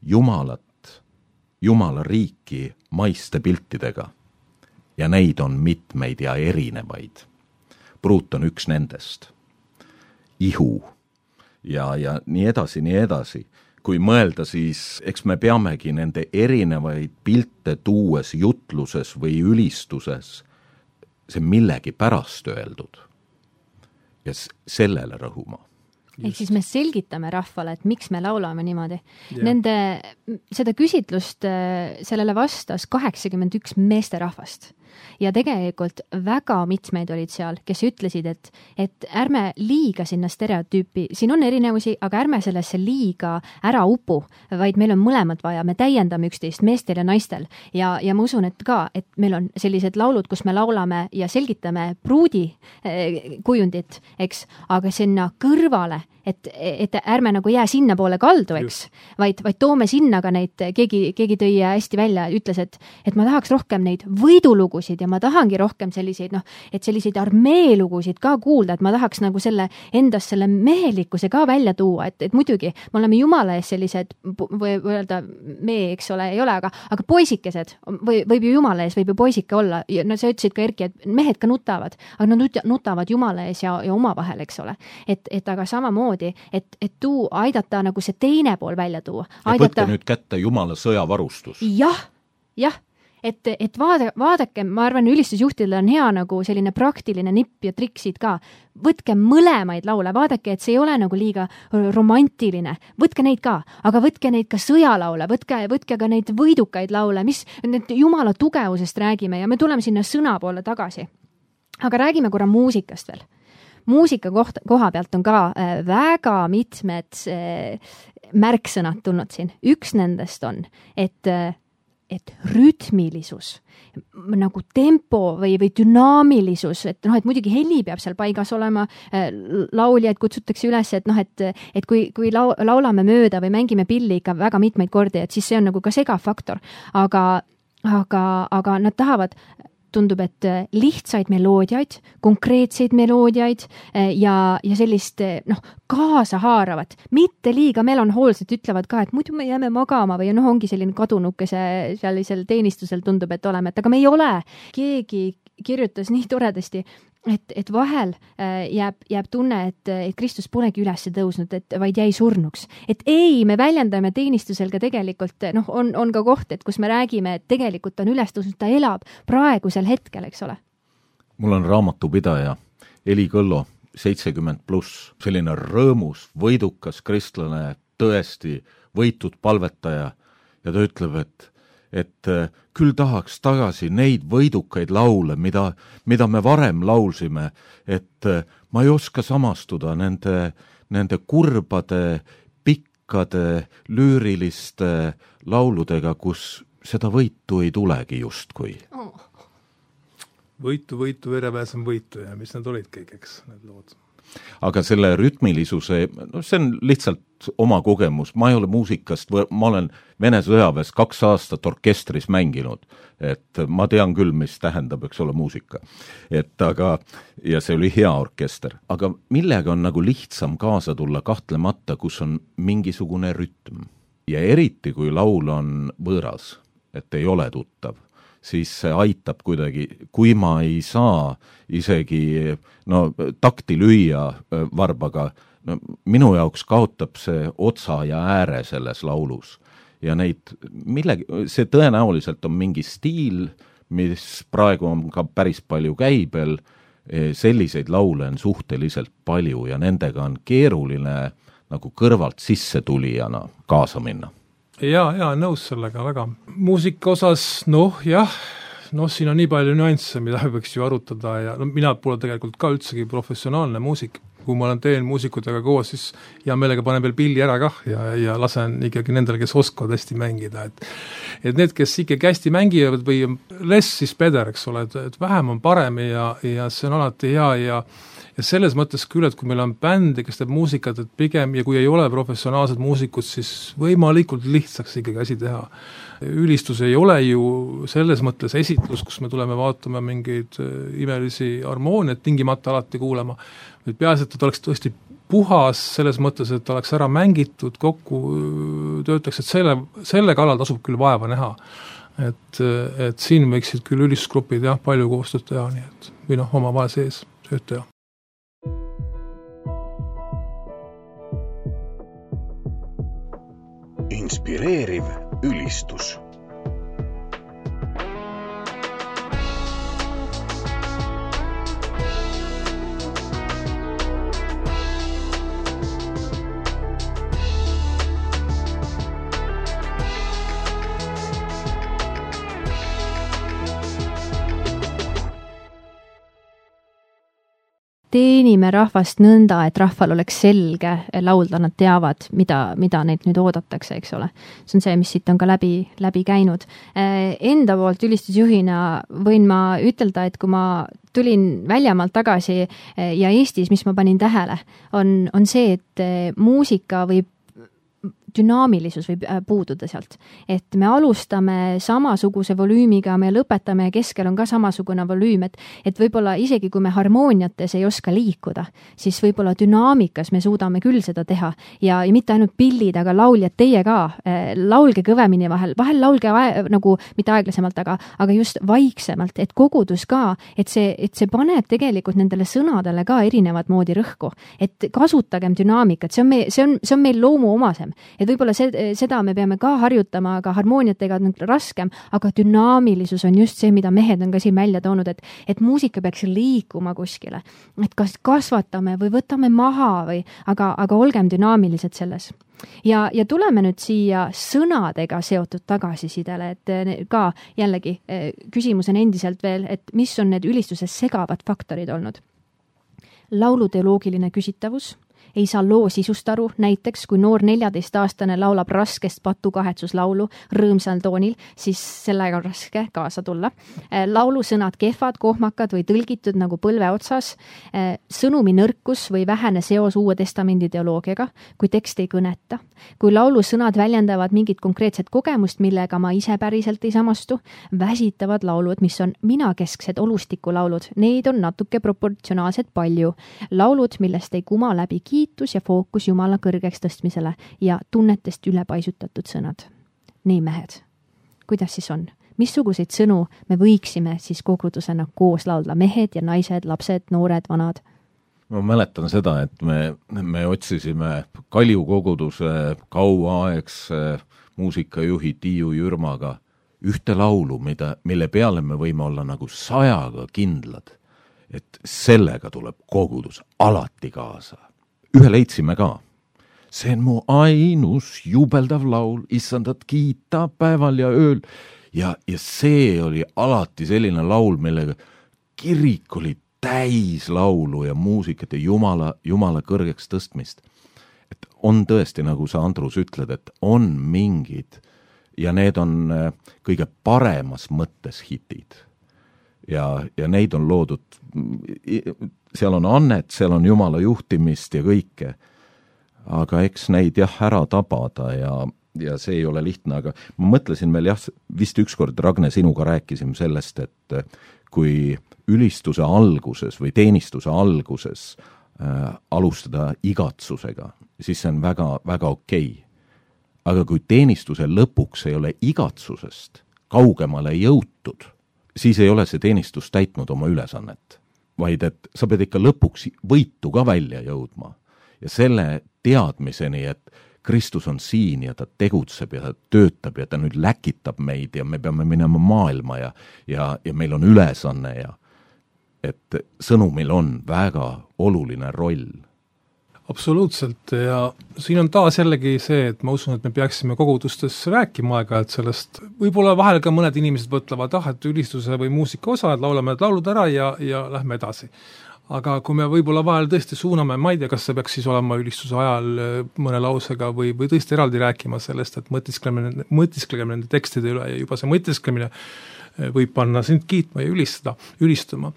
Jumalat, Jumala riiki maiste piltidega. ja neid on mitmeid ja erinevaid. pruut on üks nendest ihu. Ja, ja nii edasi, nii edasi. kui mõelda, siis eks me peamegi nende erinevaid pilte tuues jutluses või ülistuses see millegipärast öeldud. Ja sellele rõhuma. Ehk siis me selgitame rahvale, et miks me laulame niimoodi. Nende, seda küsitlust, äh, sellele vastas kaheksakümmend üks meesterahvast ja tegelikult väga mitmeid olid seal, kes ütlesid, et, et ärme liiga sinna stereotüüpi, siin on erinevusi, aga ärme sellesse liiga ära upu, vaid meil on mõlemat vaja, me täiendame üksteist, meestel ja naistel. ja, ja ma usun, et ka, et meil on sellised laulud, kus me laulame ja selgitame pruudi eh, kujundit, eks, aga sinna kõrvale et, et ärme nagu jää sinnapoole kaldu, eks, vaid, vaid toome sinna ka neid, keegi, keegi tõi hästi välja, ütles, et, et ma tahaks rohkem neid võidulugusid ja ma tahangi rohkem selliseid noh, et selliseid armeelugusid ka kuulda, et ma tahaks nagu selle endas selle mehelikkuse ka välja tuua, et, et muidugi me oleme jumala ees sellised või öelda me, eks ole, ei ole, aga, aga poisikesed või võib ju jumala ees võib ju poisike olla ja no sa ütlesid ka Erki, et mehed ka nutavad, aga nad nutavad jumala ees ja, ja omavahel, eks ole. et, et aga samamoodi, et, et tuu, aidata nagu see teine pool välja tuua. võtke nüüd kätte jumala sõjavarustus. jah, jah et, et vaada, vaadake, ma arvan, ülistusjuhtidel on hea nagu selline praktiline nipp ja triksid ka. võtke mõlemaid laule, vaadake, et see ei ole nagu liiga romantiline, võtke neid ka, aga võtke neid ka sõjalaule, võtke, võtke ka neid võidukaid laule, mis need jumala tugevusest räägime ja me tuleme sinna sõna poole tagasi. aga räägime korra muusikast veel muusika koht, koha pealt on ka äh, väga mitmed äh, märksõnad tulnud siin. üks nendest on, et äh, et rütmilisus, nagu tempo või, või dünaamilisus, et noh, et muidugi heli peab seal paigas olema, äh, lauljaid kutsutakse üles, et noh, et, et kui, kui lau-, laulame mööda või mängime pilli ikka väga mitmeid kordi, et siis see on nagu ka segav faktor. aga, aga, aga nad tahavad tundub, et äh, lihtsaid meloodiaid, konkreetseid meloodiaid äh, ja, ja sellist äh, noh, kaasahaaravat, mitte liiga melanhoolset, ütlevad ka, et muidu me jääme magama või noh, ongi selline kadunukese sellisel teenistusel tundub, et oleme, et aga me ei ole. keegi kirjutas nii toredasti, et, et vahel äh, jääb, jääb tunne, et, et Kristus polegi üles tõusnud, et vaid jäi surnuks. et ei, me väljendame teenistusel ka tegelikult noh, on, on ka koht, et kus me räägime, et tegelikult ta on üles tõusnud, ta elab praegusel hetkel, eks ole. mul on raamatupidaja Heli Kõllo, seitsekümmend pluss, selline rõõmus, võidukas kristlane, tõesti võitud palvetaja ja ta ütleb, et et äh, küll tahaks tagasi neid võidukaid laule, mida, mida me varem laulsime, et äh, ma ei oska samastuda nende, nende kurbade pikkade lüüriliste lauludega, kus seda võitu ei tulegi justkui. Oh.. võitu, võitu, verepääs on võitu ja mis need olid kõik, eks, need lood? Aga selle rütmilisuse, noh, see on lihtsalt oma kogemus, ma ei ole muusikast, ma olen Vene sõjaväes kaks aastat orkestris mänginud, et ma tean küll, mis tähendab, eks ole, muusika. et aga, ja see oli hea orkester, aga millega on nagu lihtsam kaasa tulla, kahtlemata, kus on mingisugune rütm. ja eriti, kui laul on võõras, et ei ole tuttav siis see aitab kuidagi, kui ma ei saa isegi no takti lüüa äh, varbaga, no minu jaoks kaotab see otsa ja ääre selles laulus. ja neid millegi, see tõenäoliselt on mingi stiil, mis praegu on ka päris palju käibel, selliseid laule on suhteliselt palju ja nendega on keeruline nagu kõrvalt sissetulijana kaasa minna jaa, jaa, nõus sellega väga. muusika osas noh, jah, noh, siin on nii palju nüansse, mida võiks ju arutada ja no mina pole tegelikult ka üldsegi professionaalne muusik, kui ma olen, teen muusikutega koos, siis hea meelega panen veel pilli ära kah ja, ja lasen ikkagi nendele, kes oskavad hästi mängida, et et need, kes ikkagi hästi mängivad või less is better, eks ole, et, et vähem on parem ja, ja see on alati hea ja ja selles mõttes küll, et kui meil on bänd, kes teeb muusikat, et pigem ja kui ei ole professionaalsed muusikud, siis võimalikult lihtsaks ikkagi asi teha. ülistus ei ole ju selles mõttes esitlus, kus me tuleme vaatama mingeid äh, imelisi harmooniaid tingimata alati kuulama, vaid peaasi, et ta oleks tõesti puhas selles mõttes, et oleks ära mängitud, kokku töötaks, et selle, selle kallal tasub küll vaeva näha. et, et siin võiksid küll ülistusgrupid jah, palju koostööd teha, nii et või noh, omavahel sees tööd teha. inspireeriv ülistus teenime rahvast nõnda, et rahval oleks selge laulda, nad teavad, mida, mida neilt nüüd oodatakse, eks ole. see on see, mis siit on ka läbi, läbi käinud. Eh, enda poolt ülistusjuhina võin ma ütelda, et kui ma tulin väljamaalt tagasi eh, ja Eestis, mis ma panin tähele, on, on see, et eh, muusika võib dünaamilisus võib äh, puududa sealt. et me alustame samasuguse volüümiga, me lõpetame ja keskel on ka samasugune volüüm, et et võib-olla isegi, kui me harmooniates ei oska liikuda, siis võib-olla dünaamikas me suudame küll seda teha ja, ja mitte ainult pillid, aga lauljad, teie ka, äh, laulge kõvemini vahel, vahel laulge vae, nagu mitte aeglasemalt, aga, aga just vaiksemalt, et kogudus ka, et see, et see paneb tegelikult nendele sõnadele ka erinevat moodi rõhku. et kasutagem dünaamikat, see on meie, see on, see on meil loomuomasem et võib-olla see, seda me peame ka harjutama, aga harmooniatega on raskem, aga dünaamilisus on just see, mida mehed on ka siin välja toonud, et, et muusika peaks liikuma kuskile. et kas kasvatame või võtame maha või, aga, aga olgem dünaamilised selles ja, ja tuleme nüüd siia sõnadega seotud tagasisidele, et eh, ka jällegi eh, küsimus on endiselt veel, et mis on need ülistuses segavad faktorid olnud? laulu teoloogiline küsitavus ei saa loo sisust aru, näiteks kui noor neljateistaastane laulab raskest patukahetsuslaulu rõõmsal toonil, siis sellega on raske kaasa tulla. Äh, laulu sõnad kehvad, kohmakad või tõlgitud nagu põlve otsas, äh, sõnumi nõrkus või vähene seos Uue Testamendi teoloogiaga, kui tekst ei kõneta, kui laulu sõnad väljendavad mingit konkreetset kogemust, millega ma ise päriselt ei samastu, väsitavad laulud, mis on minakesksed olustikulaulud, neid on natuke proportsionaalselt palju. laulud, millest ei kuma läbi kiitus, kiitus ja fookus Jumala kõrgeks tõstmisele ja tunnetest ülepaisutatud sõnad. nii, mehed, kuidas siis on? missuguseid sõnu me võiksime siis kogudusena koos laulda, mehed ja naised, lapsed, noored, vanad? ma mäletan seda, et me, me otsisime Kalju koguduse kauaaegse muusikajuhi Tiiu Jürmaga ühte laulu, mida, mille peale me võime olla nagu sajaga kindlad, et sellega tuleb kogudus alati kaasa ühe leidsime ka. see on mu ainus jubeldav laul, issandat kiita päeval ja ööl. ja, ja see oli alati selline laul, millega kirik oli täis laulu ja muusikat ja Jumala, Jumala kõrgeks tõstmist. et on tõesti, nagu sa, Andrus, ütled, et on mingid ja need on äh, kõige paremas mõttes hitid. Ja, ja neid on loodud, seal on annet, seal on Jumala juhtimist ja kõike, aga eks neid jah, ära tabada ja, ja see ei ole lihtne, aga ma mõtlesin veel jah, vist ükskord, Ragne, sinuga rääkisime sellest, et äh, kui ülistuse alguses või teenistuse alguses äh, alustada igatsusega, siis see on väga, väga okei. Okay aga kui teenistuse lõpuks ei ole igatsusest kaugemale jõutud, siis ei ole see teenistus täitnud oma ülesannet. vaid et sa pead ikka lõpuks võitu ka välja jõudma. ja selle teadmiseni, et Kristus on siin ja ta tegutseb ja ta töötab ja ta nüüd läkitab meid ja me peame minema maailma ja, ja, ja meil on ülesanne ja et sõnumil on väga oluline roll absoluutselt. Ja siin on taas jällegi see, et ma usun, et me peaksime kogudustes rääkima aeg-ajalt sellest, võib-olla vahel ka mõned inimesed mõtlevad, ah, et ülistuse või muusika osa, et laulame need laulud ära ja, ja lähme edasi. aga kui me võib-olla vahel tõesti suuname, ma ei tea, kas see peaks siis olema ülistuse ajal äh, mõne lausega või, või tõesti eraldi rääkima sellest, et mõtiskleme, mõtisklegem nende tekstide üle ja juba see mõtisklemine äh, võib panna sind kiitma ja ülistada, ülistama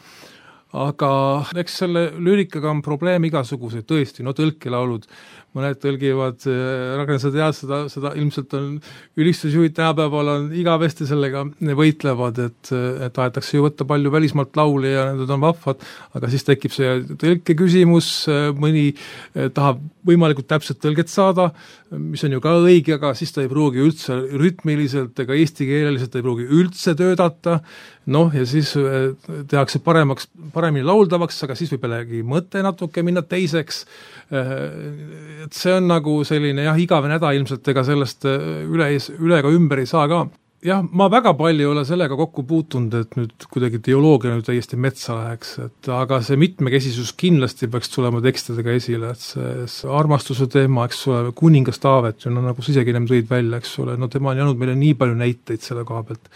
aga eks selle lüürikaga on probleeme igasuguseid, tõesti, no tõlkelaulud, mõned tõlgivad, Ragnar, sa tead seda, seda ilmselt on, ülistusjuhid tänapäeval on igavesti sellega võitlevad, et, et tahetakse ju võtta palju välismaalt laule ja need on vahvad, aga siis tekib see tõlke küsimus, mõni äh, tahab võimalikult täpset tõlget saada, mis on ju ka õige, aga siis ta ei pruugi üldse rütmiliselt ega eestikeeleliselt ei pruugi üldse töötada, noh, ja siis äh, tehakse paremaks, paremini lauldavaks, aga siis võib jällegi mõte natuke minna teiseks, et see on nagu selline jah, igavene häda ilmselt, ega sellest äh, üle, üle ega ümber ei saa ka. jah, ma väga palju ei ole sellega kokku puutunud, et nüüd kuidagi teoloogia nüüd täiesti metsa läheks, et aga see mitmekesisus kindlasti peaks tulema tekstidega esile, et see, see armastuse teema, eks ole, kuningas Taavet ju no nagu sa isegi ennem tõid välja, eks ole, no tema on jäänud meile nii palju näiteid selle koha pealt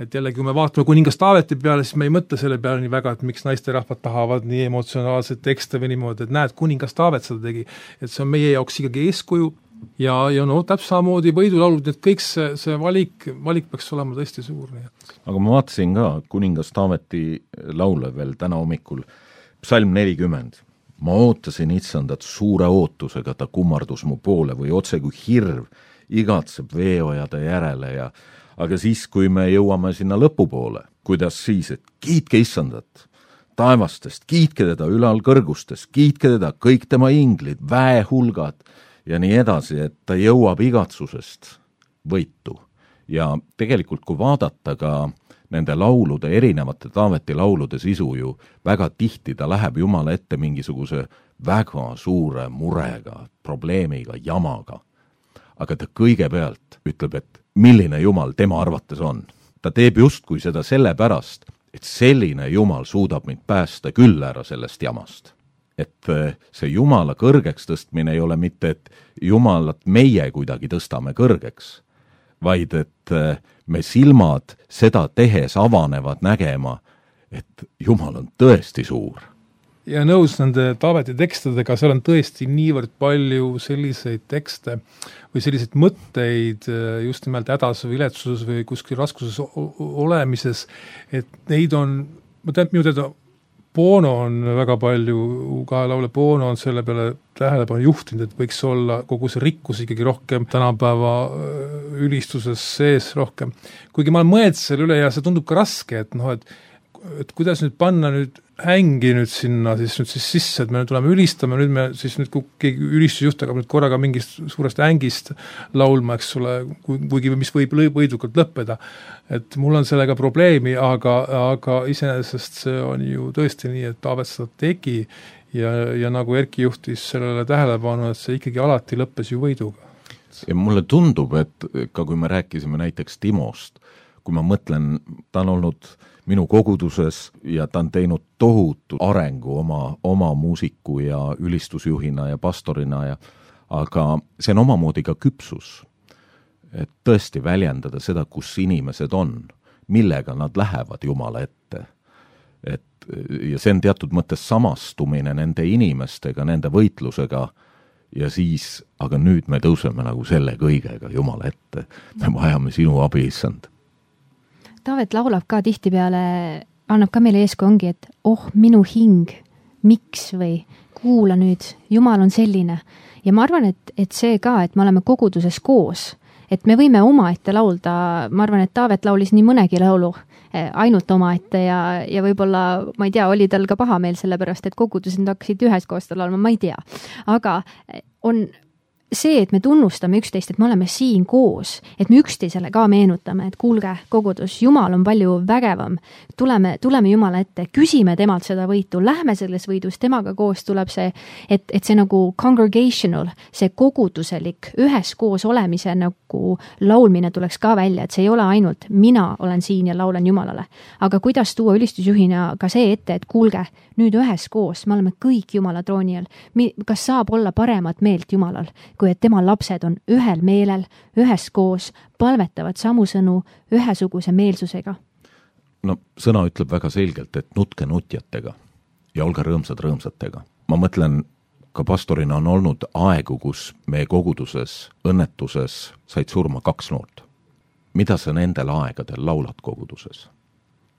et jällegi, kui me vaatame kuningas Taaveti peale, siis me ei mõtle selle peale nii väga, et miks naisterahvad tahavad nii emotsionaalseid tekste või niimoodi, et näed, kuningas Taavet seda tegi. et see on meie jaoks ikkagi eeskuju ja, ja no täpselt samamoodi võidulaulud, et kõik see, see valik, valik peaks olema tõesti suur, nii et. aga ma vaatasin ka kuningas Taaveti laule veel täna hommikul, psalm nelikümmend ma ootasin itsandat suure ootusega, ta kummardus mu poole või otse kui hirv igatseb veeojade järele ja aga siis, kui me jõuame sinna lõpupoole, kuidas siis, et kiitke issandat taevastest, kiitke teda ülal kõrgustes, kiitke teda kõik tema inglid, väehulgad ja nii edasi, et ta jõuab igatsusest võitu. ja tegelikult, kui vaadata ka nende laulude, erinevate Taaveti laulude sisu ju, väga tihti ta läheb Jumala ette mingisuguse väga suure murega, probleemiga, jamaga. aga ta kõigepealt ütleb, et milline Jumal tema arvates on. ta teeb justkui seda sellepärast, et selline Jumal suudab mind päästa küll ära sellest jamast. et äh, see Jumala kõrgeks tõstmine ei ole mitte, et Jumalat meie kuidagi tõstame kõrgeks, vaid et äh, me silmad seda tehes avanevad nägema, et Jumal on tõesti suur ja nõus nende Taaveti tekstidega, seal on tõesti niivõrd palju selliseid tekste või selliseid mõtteid äh, just nimelt hädas või viletsuses või kuskil raskuses olemises, et neid on, ma tean, minu teada Bono on väga palju, ka laulja Bono on selle peale tähelepanu juhtinud, et võiks olla kogu see rikkus ikkagi rohkem tänapäeva äh, ülistuses sees rohkem. kuigi ma olen mõelnud selle üle ja see tundub ka raske, et noh, et et kuidas nüüd panna nüüd ängi nüüd sinna siis nüüd siis sisse, et me nüüd tuleme ülistama, nüüd me siis nüüd, kui keegi ülistusjuht hakkab nüüd korraga mingist suurest ängist laulma, eks ole, kuigi mis võib võidukalt lõppeda, et mul on sellega probleemi, aga, aga iseenesest see on ju tõesti nii, et Taavet seda tegi ja, ja nagu Erki juhtis sellele tähelepanu, et see ikkagi alati lõppes ju võiduga. ja mulle tundub, et ka kui me rääkisime näiteks Timost, kui ma mõtlen, ta on olnud äh, minu koguduses ja ta on teinud tohutu arengu oma, oma muusiku ja ülistusjuhina ja pastorina ja aga see on omamoodi ka küpsus. et tõesti väljendada seda, kus inimesed on, millega nad lähevad Jumala ette. et ja see on teatud mõttes samastumine nende inimestega, nende võitlusega ja siis, aga nüüd me tõuseme nagu selle kõigega Jumala ette. me vajame sinu abi, issand. Taavet laulab ka tihtipeale, annab ka meile eeskuju, ongi, et oh, minu hing, miks või kuula nüüd, Jumal on selline. ja ma arvan, et, et see ka, et me oleme koguduses koos, et me võime omaette laulda, ma arvan, et Taavet laulis nii mõnegi laulu Eh, ainult omaette ja, ja võib-olla, ma ei tea, oli tal ka pahameel sellepärast, et kogudused hakkasid üheskoos tal olema, ma ei tea. aga eh, on see, et me tunnustame üksteist, et me oleme siin koos, et me üksteisele ka meenutame, et kuulge, kogudus, Jumal on palju vägevam. tuleme, tuleme Jumala ette, küsime temalt seda võitu, lähme selles võidus, temaga koos tuleb see, et, et see nagu congregational, see koguduselik üheskoos olemise nagu laulmine tuleks ka välja, et see ei ole ainult mina olen siin ja laulan Jumalale. aga kuidas tuua ülistusjuhina ka see ette, et kuulge, nüüd üheskoos, me oleme kõik Jumala trooni all. kas saab olla paremat meelt Jumalal kui et tema lapsed on ühel meelel, üheskoos, palvetavad samu sõnu ühesuguse meelsusega. no sõna ütleb väga selgelt, et nutke nutjatega ja olge rõõmsad rõõmsatega. ma mõtlen, ka pastorina on olnud aegu, kus meie koguduses õnnetuses said surma kaks noort. mida sa nendel aegadel laulad koguduses?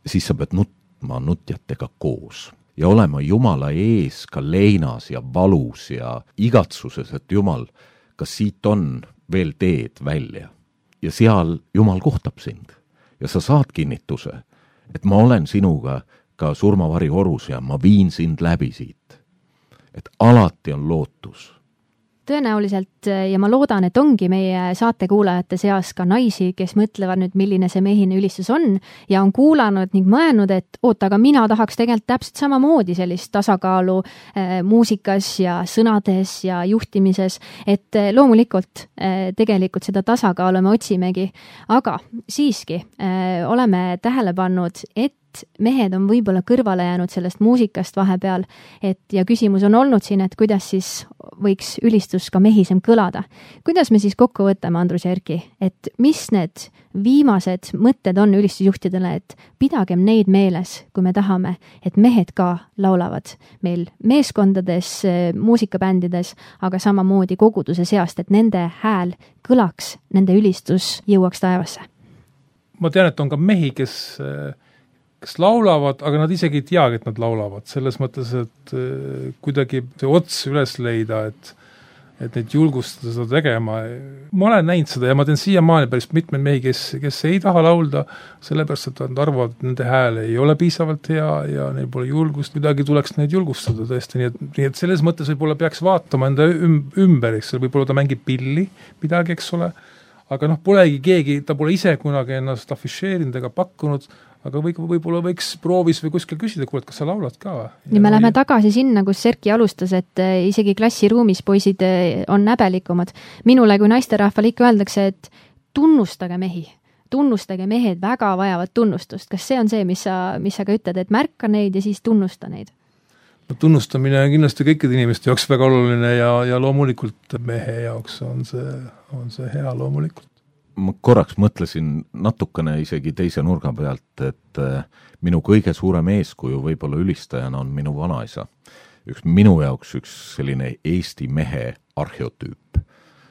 siis sa pead nutma nutjatega koos ja olema Jumala ees ka leinas ja valus ja igatsuses, et Jumal kas siit on veel teed välja. ja seal Jumal kohtab sind ja sa saad kinnituse, et ma olen sinuga ka surmavari orus ja ma viin sind läbi siit. et alati on lootus tõenäoliselt eh, ja ma loodan, et ongi meie saatekuulajate seas ka naisi, kes mõtlevad nüüd, milline see mehine ülistus on ja on kuulanud ning mõelnud, et oota, aga mina tahaks tegelikult täpselt samamoodi sellist tasakaalu äh, muusikas ja sõnades ja juhtimises, et äh, loomulikult äh, tegelikult seda tasakaalu me otsimegi, aga siiski oleme tähele pannud, et et mehed on võib-olla kõrvale jäänud sellest muusikast vahepeal, et ja küsimus on olnud siin, et kuidas siis võiks ülistus ka mehisem kõlada. kuidas me siis kokku võtame, Andrus ja Erki, et mis need viimased mõtted on ülistusjuhtidele, et pidagem neid meeles, kui me tahame, et mehed ka laulavad meil meeskondades, muusikabändides, aga samamoodi koguduse seast, et nende hääl kõlaks, nende ülistus jõuaks taevasse ma tean, et on ka mehi, kes kes laulavad, aga nad isegi ei teagi, et nad laulavad, selles mõttes, et äh, kuidagi see ots üles leida, et et neid julgustada seda tegema, ma olen näinud seda ja ma tean siiamaani päris mitmeid mehi, kes, kes ei taha laulda, sellepärast et nad arvavad, et nende hääl ei ole piisavalt hea ja neil pole julgust, kuidagi tuleks neid julgustada tõesti, nii et, nii et selles mõttes võib-olla peaks vaatama enda üm-, ümber, eks, võib-olla ta mängib pilli midagi, eks ole, aga noh, polegi keegi, ta pole ise kunagi ennast afišeerinud ega pakkunud, aga või, võib-olla võiks proovis või kuskil küsida, kuule, et kas sa laulad ka või? ja me läheme tagasi sinna, kus Erki alustas, et äh, isegi klassiruumis poisid äh, on näbelikumad. minule kui naisterahvale ikka öeldakse, et tunnustage mehi, tunnustage mehed, väga vajavad tunnustust. kas see on see, mis sa, mis sa ka ütled, et märka neid ja siis tunnusta neid? no tunnustamine on kindlasti kõikide inimeste jaoks väga oluline ja, ja loomulikult mehe jaoks on see, on see hea loomulikult ma korraks mõtlesin natukene isegi teise nurga pealt, et äh, minu kõige suurem eeskuju võib-olla ülistajana on minu vanaisa. üks minu jaoks üks selline Eesti mehe arheotüüp,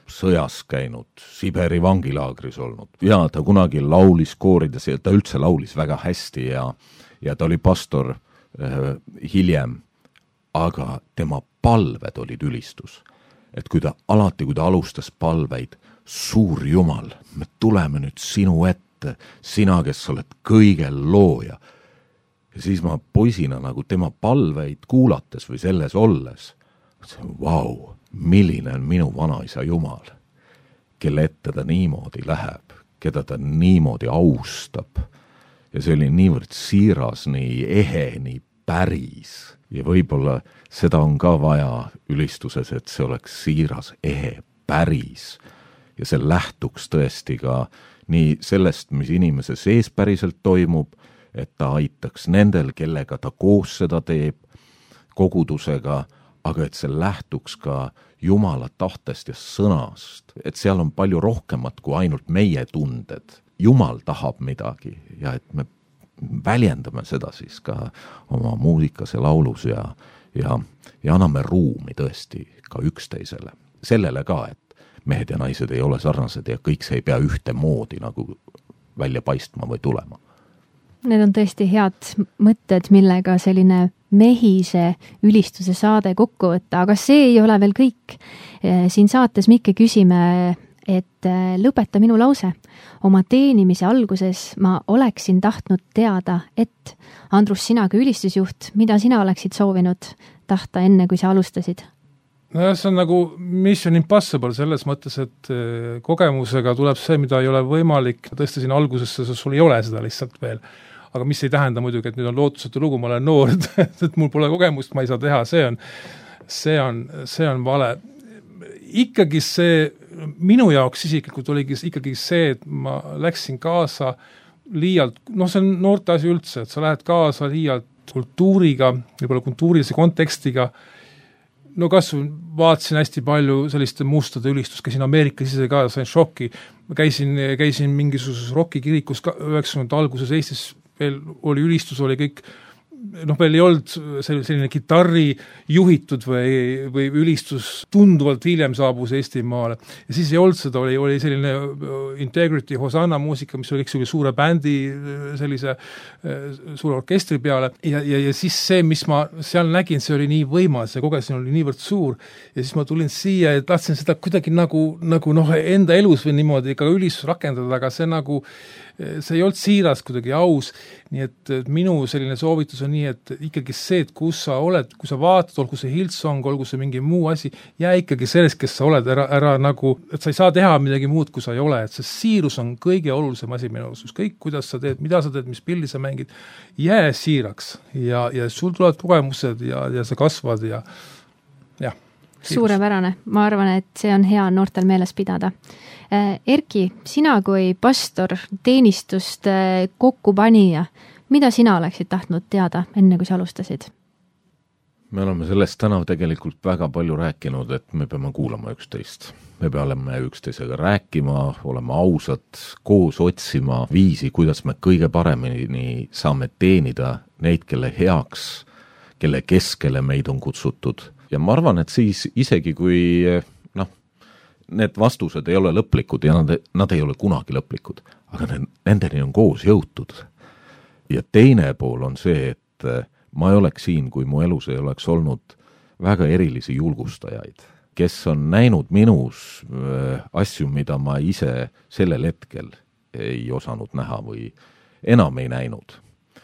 sõjas käinud, Siberi vangilaagris olnud ja ta kunagi laulis koorides ja ta üldse laulis väga hästi ja, ja ta oli pastor äh, hiljem, aga tema palved olid ülistus. et kui ta alati, kui ta alustas palveid, suur Jumal, me tuleme nüüd sinu ette, sina, kes oled kõige looja. ja siis ma poisina nagu tema palveid kuulates või selles olles, mõtlesin, vau, milline on minu vanaisa Jumal, kelle ette ta niimoodi läheb, keda ta niimoodi austab. ja see oli niivõrd siiras, nii ehe, nii päris ja võib-olla seda on ka vaja ülistuses, et see oleks siiras, ehe, päris ja see lähtuks tõesti ka nii sellest, mis inimese sees päriselt toimub, et ta aitaks nendel, kellega ta koos seda teeb, kogudusega, aga et see lähtuks ka Jumala tahtest ja sõnast, et seal on palju rohkemat kui ainult meie tunded. Jumal tahab midagi ja et me väljendame seda siis ka oma muusikas ja laulus ja, ja, ja anname ruumi tõesti ka üksteisele sellele ka, et mehed ja naised ei ole sarnased ja kõik see ei pea ühtemoodi nagu välja paistma või tulema. Need on tõesti head mõtted, millega selline mehise ülistuse saade kokku võtta, aga see ei ole veel kõik. siin saates Mikke küsime et äh, lõpeta minu lause. oma teenimise alguses ma oleksin tahtnud teada, et Andrus, sina kui ülistusjuht, mida sina oleksid soovinud tahta enne, kui sa alustasid? Nojah, see on nagu mission impossible selles mõttes, et äh, kogemusega tuleb see, mida ei ole võimalik tõsta sinna algusesse, sest sul ei ole seda lihtsalt veel. aga mis ei tähenda muidugi, et nüüd on lootusetu lugu, ma olen noor et mul pole kogemust, ma ei saa teha, see on, see on, see on vale. ikkagi see minu jaoks isiklikult oligi ikkagi see, et ma läksin kaasa liialt, noh, see on noorte asi üldse, et sa lähed kaasa liialt kultuuriga, võib-olla kultuurilise kontekstiga, no kas vaatasin hästi palju selliste mustade ülistust, käisin Ameerikas ise ka, sain šoki, käisin, käisin mingisuguses rokikirikus ka üheksakümnendate alguses Eestis veel oli ülistus, oli kõik noh, veel ei olnud selline kitarri juhitud või, või ülistus tunduvalt hiljem saabus Eestimaale. ja siis ei olnud seda, oli, oli selline äh, Integrity Hosanna muusika, mis oli, eks ju, suure bändi äh, sellise äh, suure orkestri peale ja, ja, ja siis see, mis ma seal nägin, see oli nii võimas ja kogesin oli niivõrd suur ja siis ma tulin siia ja tahtsin seda kuidagi nagu, nagu noh, enda elus või niimoodi ka ülistus rakendada, aga see nagu see ei olnud siiras, kuidagi aus, nii et minu selline soovitus on nii, et ikkagi see, et kus sa oled, kui sa vaatad, olgu see Hillsong, olgu see mingi muu asi, jää ikkagi sellest, kes sa oled, ära, ära nagu, et sa ei saa teha midagi muud, kui sa ei ole, et see siirus on kõige olulisem asi minu arust, ükskõik kuidas sa teed, mida sa teed, mis pilli sa mängid, jää siiraks. Ja, ja sul tulevad kogemused ja, ja sa kasvad ja jah. suurepärane, ma arvan, et see on hea noortel meeles pidada Erki, sina kui pastor, teenistuste kokkupanija, mida sina oleksid tahtnud teada, enne kui sa alustasid? me oleme sellest täna tegelikult väga palju rääkinud, et me peame kuulama üksteist. me peame üksteisega rääkima, olema ausad, koos otsima viisi, kuidas me kõige paremini saame teenida neid, kelle heaks, kelle keskele meid on kutsutud. ja ma arvan, et siis isegi, kui need vastused ei ole lõplikud ja nad, nad ei ole kunagi lõplikud, aga need, nendeni on koos jõutud. ja teine pool on see, et äh, ma ei oleks siin, kui mu elus ei oleks olnud väga erilisi julgustajaid, kes on näinud minus äh, asju, mida ma ise sellel hetkel ei osanud näha või enam ei näinud.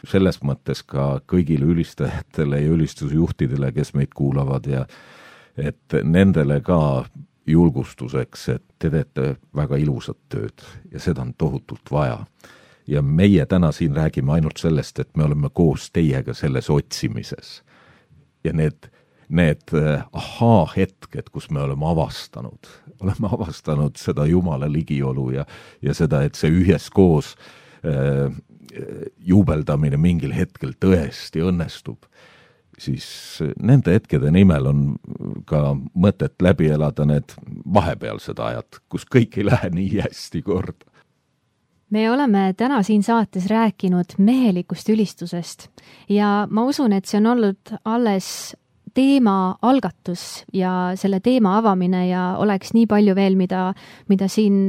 selles mõttes ka kõigile ülistajatele ja ülistusjuhtidele, kes meid kuulavad ja et nendele ka julgustuseks, et te teete väga ilusat tööd ja seda on tohutult vaja. ja meie täna siin räägime ainult sellest, et me oleme koos teiega selles otsimises. ja need, need äh, ahaa-hetked, kus me oleme avastanud, oleme avastanud seda Jumala ligiolu ja, ja seda, et see üheskoos äh, juubeldamine mingil hetkel tõesti õnnestub siis nende hetkede nimel on ka mõtet läbi elada need vahepealsed ajad, kus kõik ei lähe nii hästi korda. me oleme täna siin saates rääkinud mehelikust ülistusest ja ma usun, et see on olnud alles teema algatus ja selle teema avamine ja oleks nii palju veel, mida, mida siin,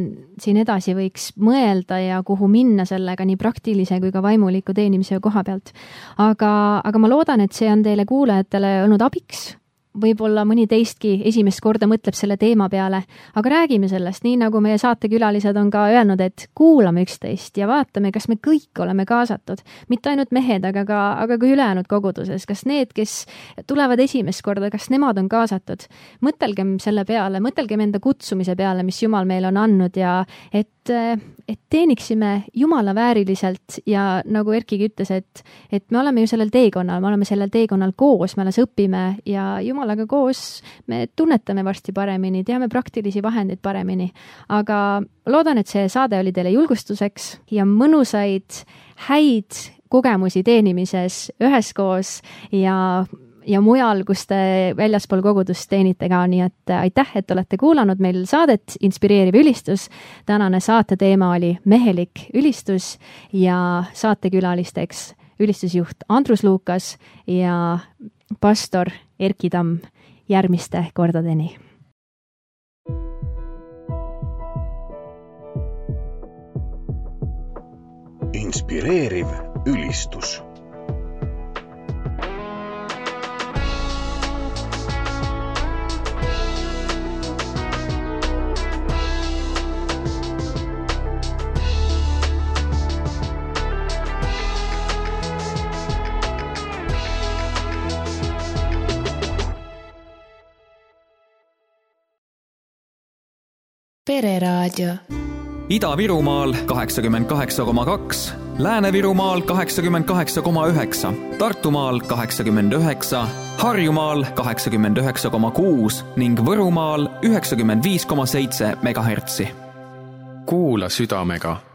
siin edasi võiks mõelda ja kuhu minna sellega nii praktilise kui ka vaimuliku teenimise koha pealt. aga, aga ma loodan, et see on teile kuulajatele olnud abiks võib-olla mõni teistki esimest korda mõtleb selle teema peale, aga räägime sellest, nii nagu meie saatekülalised on ka öelnud, et kuulame üksteist ja vaatame, kas me kõik oleme kaasatud. mitte ainult mehed, aga ka, aga ka ülejäänud koguduses, kas need, kes tulevad esimest korda, kas nemad on kaasatud. mõtelgem selle peale, mõtelgem enda kutsumise peale, mis Jumal meile on andnud ja et et teeniksime Jumala vääriliselt ja nagu Erkigi ütles, et, et me oleme ju sellel teekonnal, me oleme sellel teekonnal koos, me alles õpime ja Jumal Jumalaga koos me tunnetame varsti paremini, teame praktilisi vahendeid paremini. aga loodan, et see saade oli teile julgustuseks ja mõnusaid häid kogemusi teenimises üheskoos ja ja mujal, kus te väljaspool kogudust teenite ka, nii et äh, aitäh, et olete kuulanud meil saadet Inspireeriv ülistus. tänane saate teema oli mehelik ülistus ja saatekülalisteks ülistusjuht Andrus Luukas ja pastor Erki Tamm. järgmiste kordadeni inspireeriv ülistus pereraadio. Ida-Virumaal kaheksakümmend kaheksa koma kaks, Lääne-Virumaal kaheksakümmend kaheksa koma üheksa, Tartumaal kaheksakümmend üheksa, Harjumaal kaheksakümmend üheksa koma kuus ning Võrumaal üheksakümmend viis koma seitse megahertsi. kuula südamega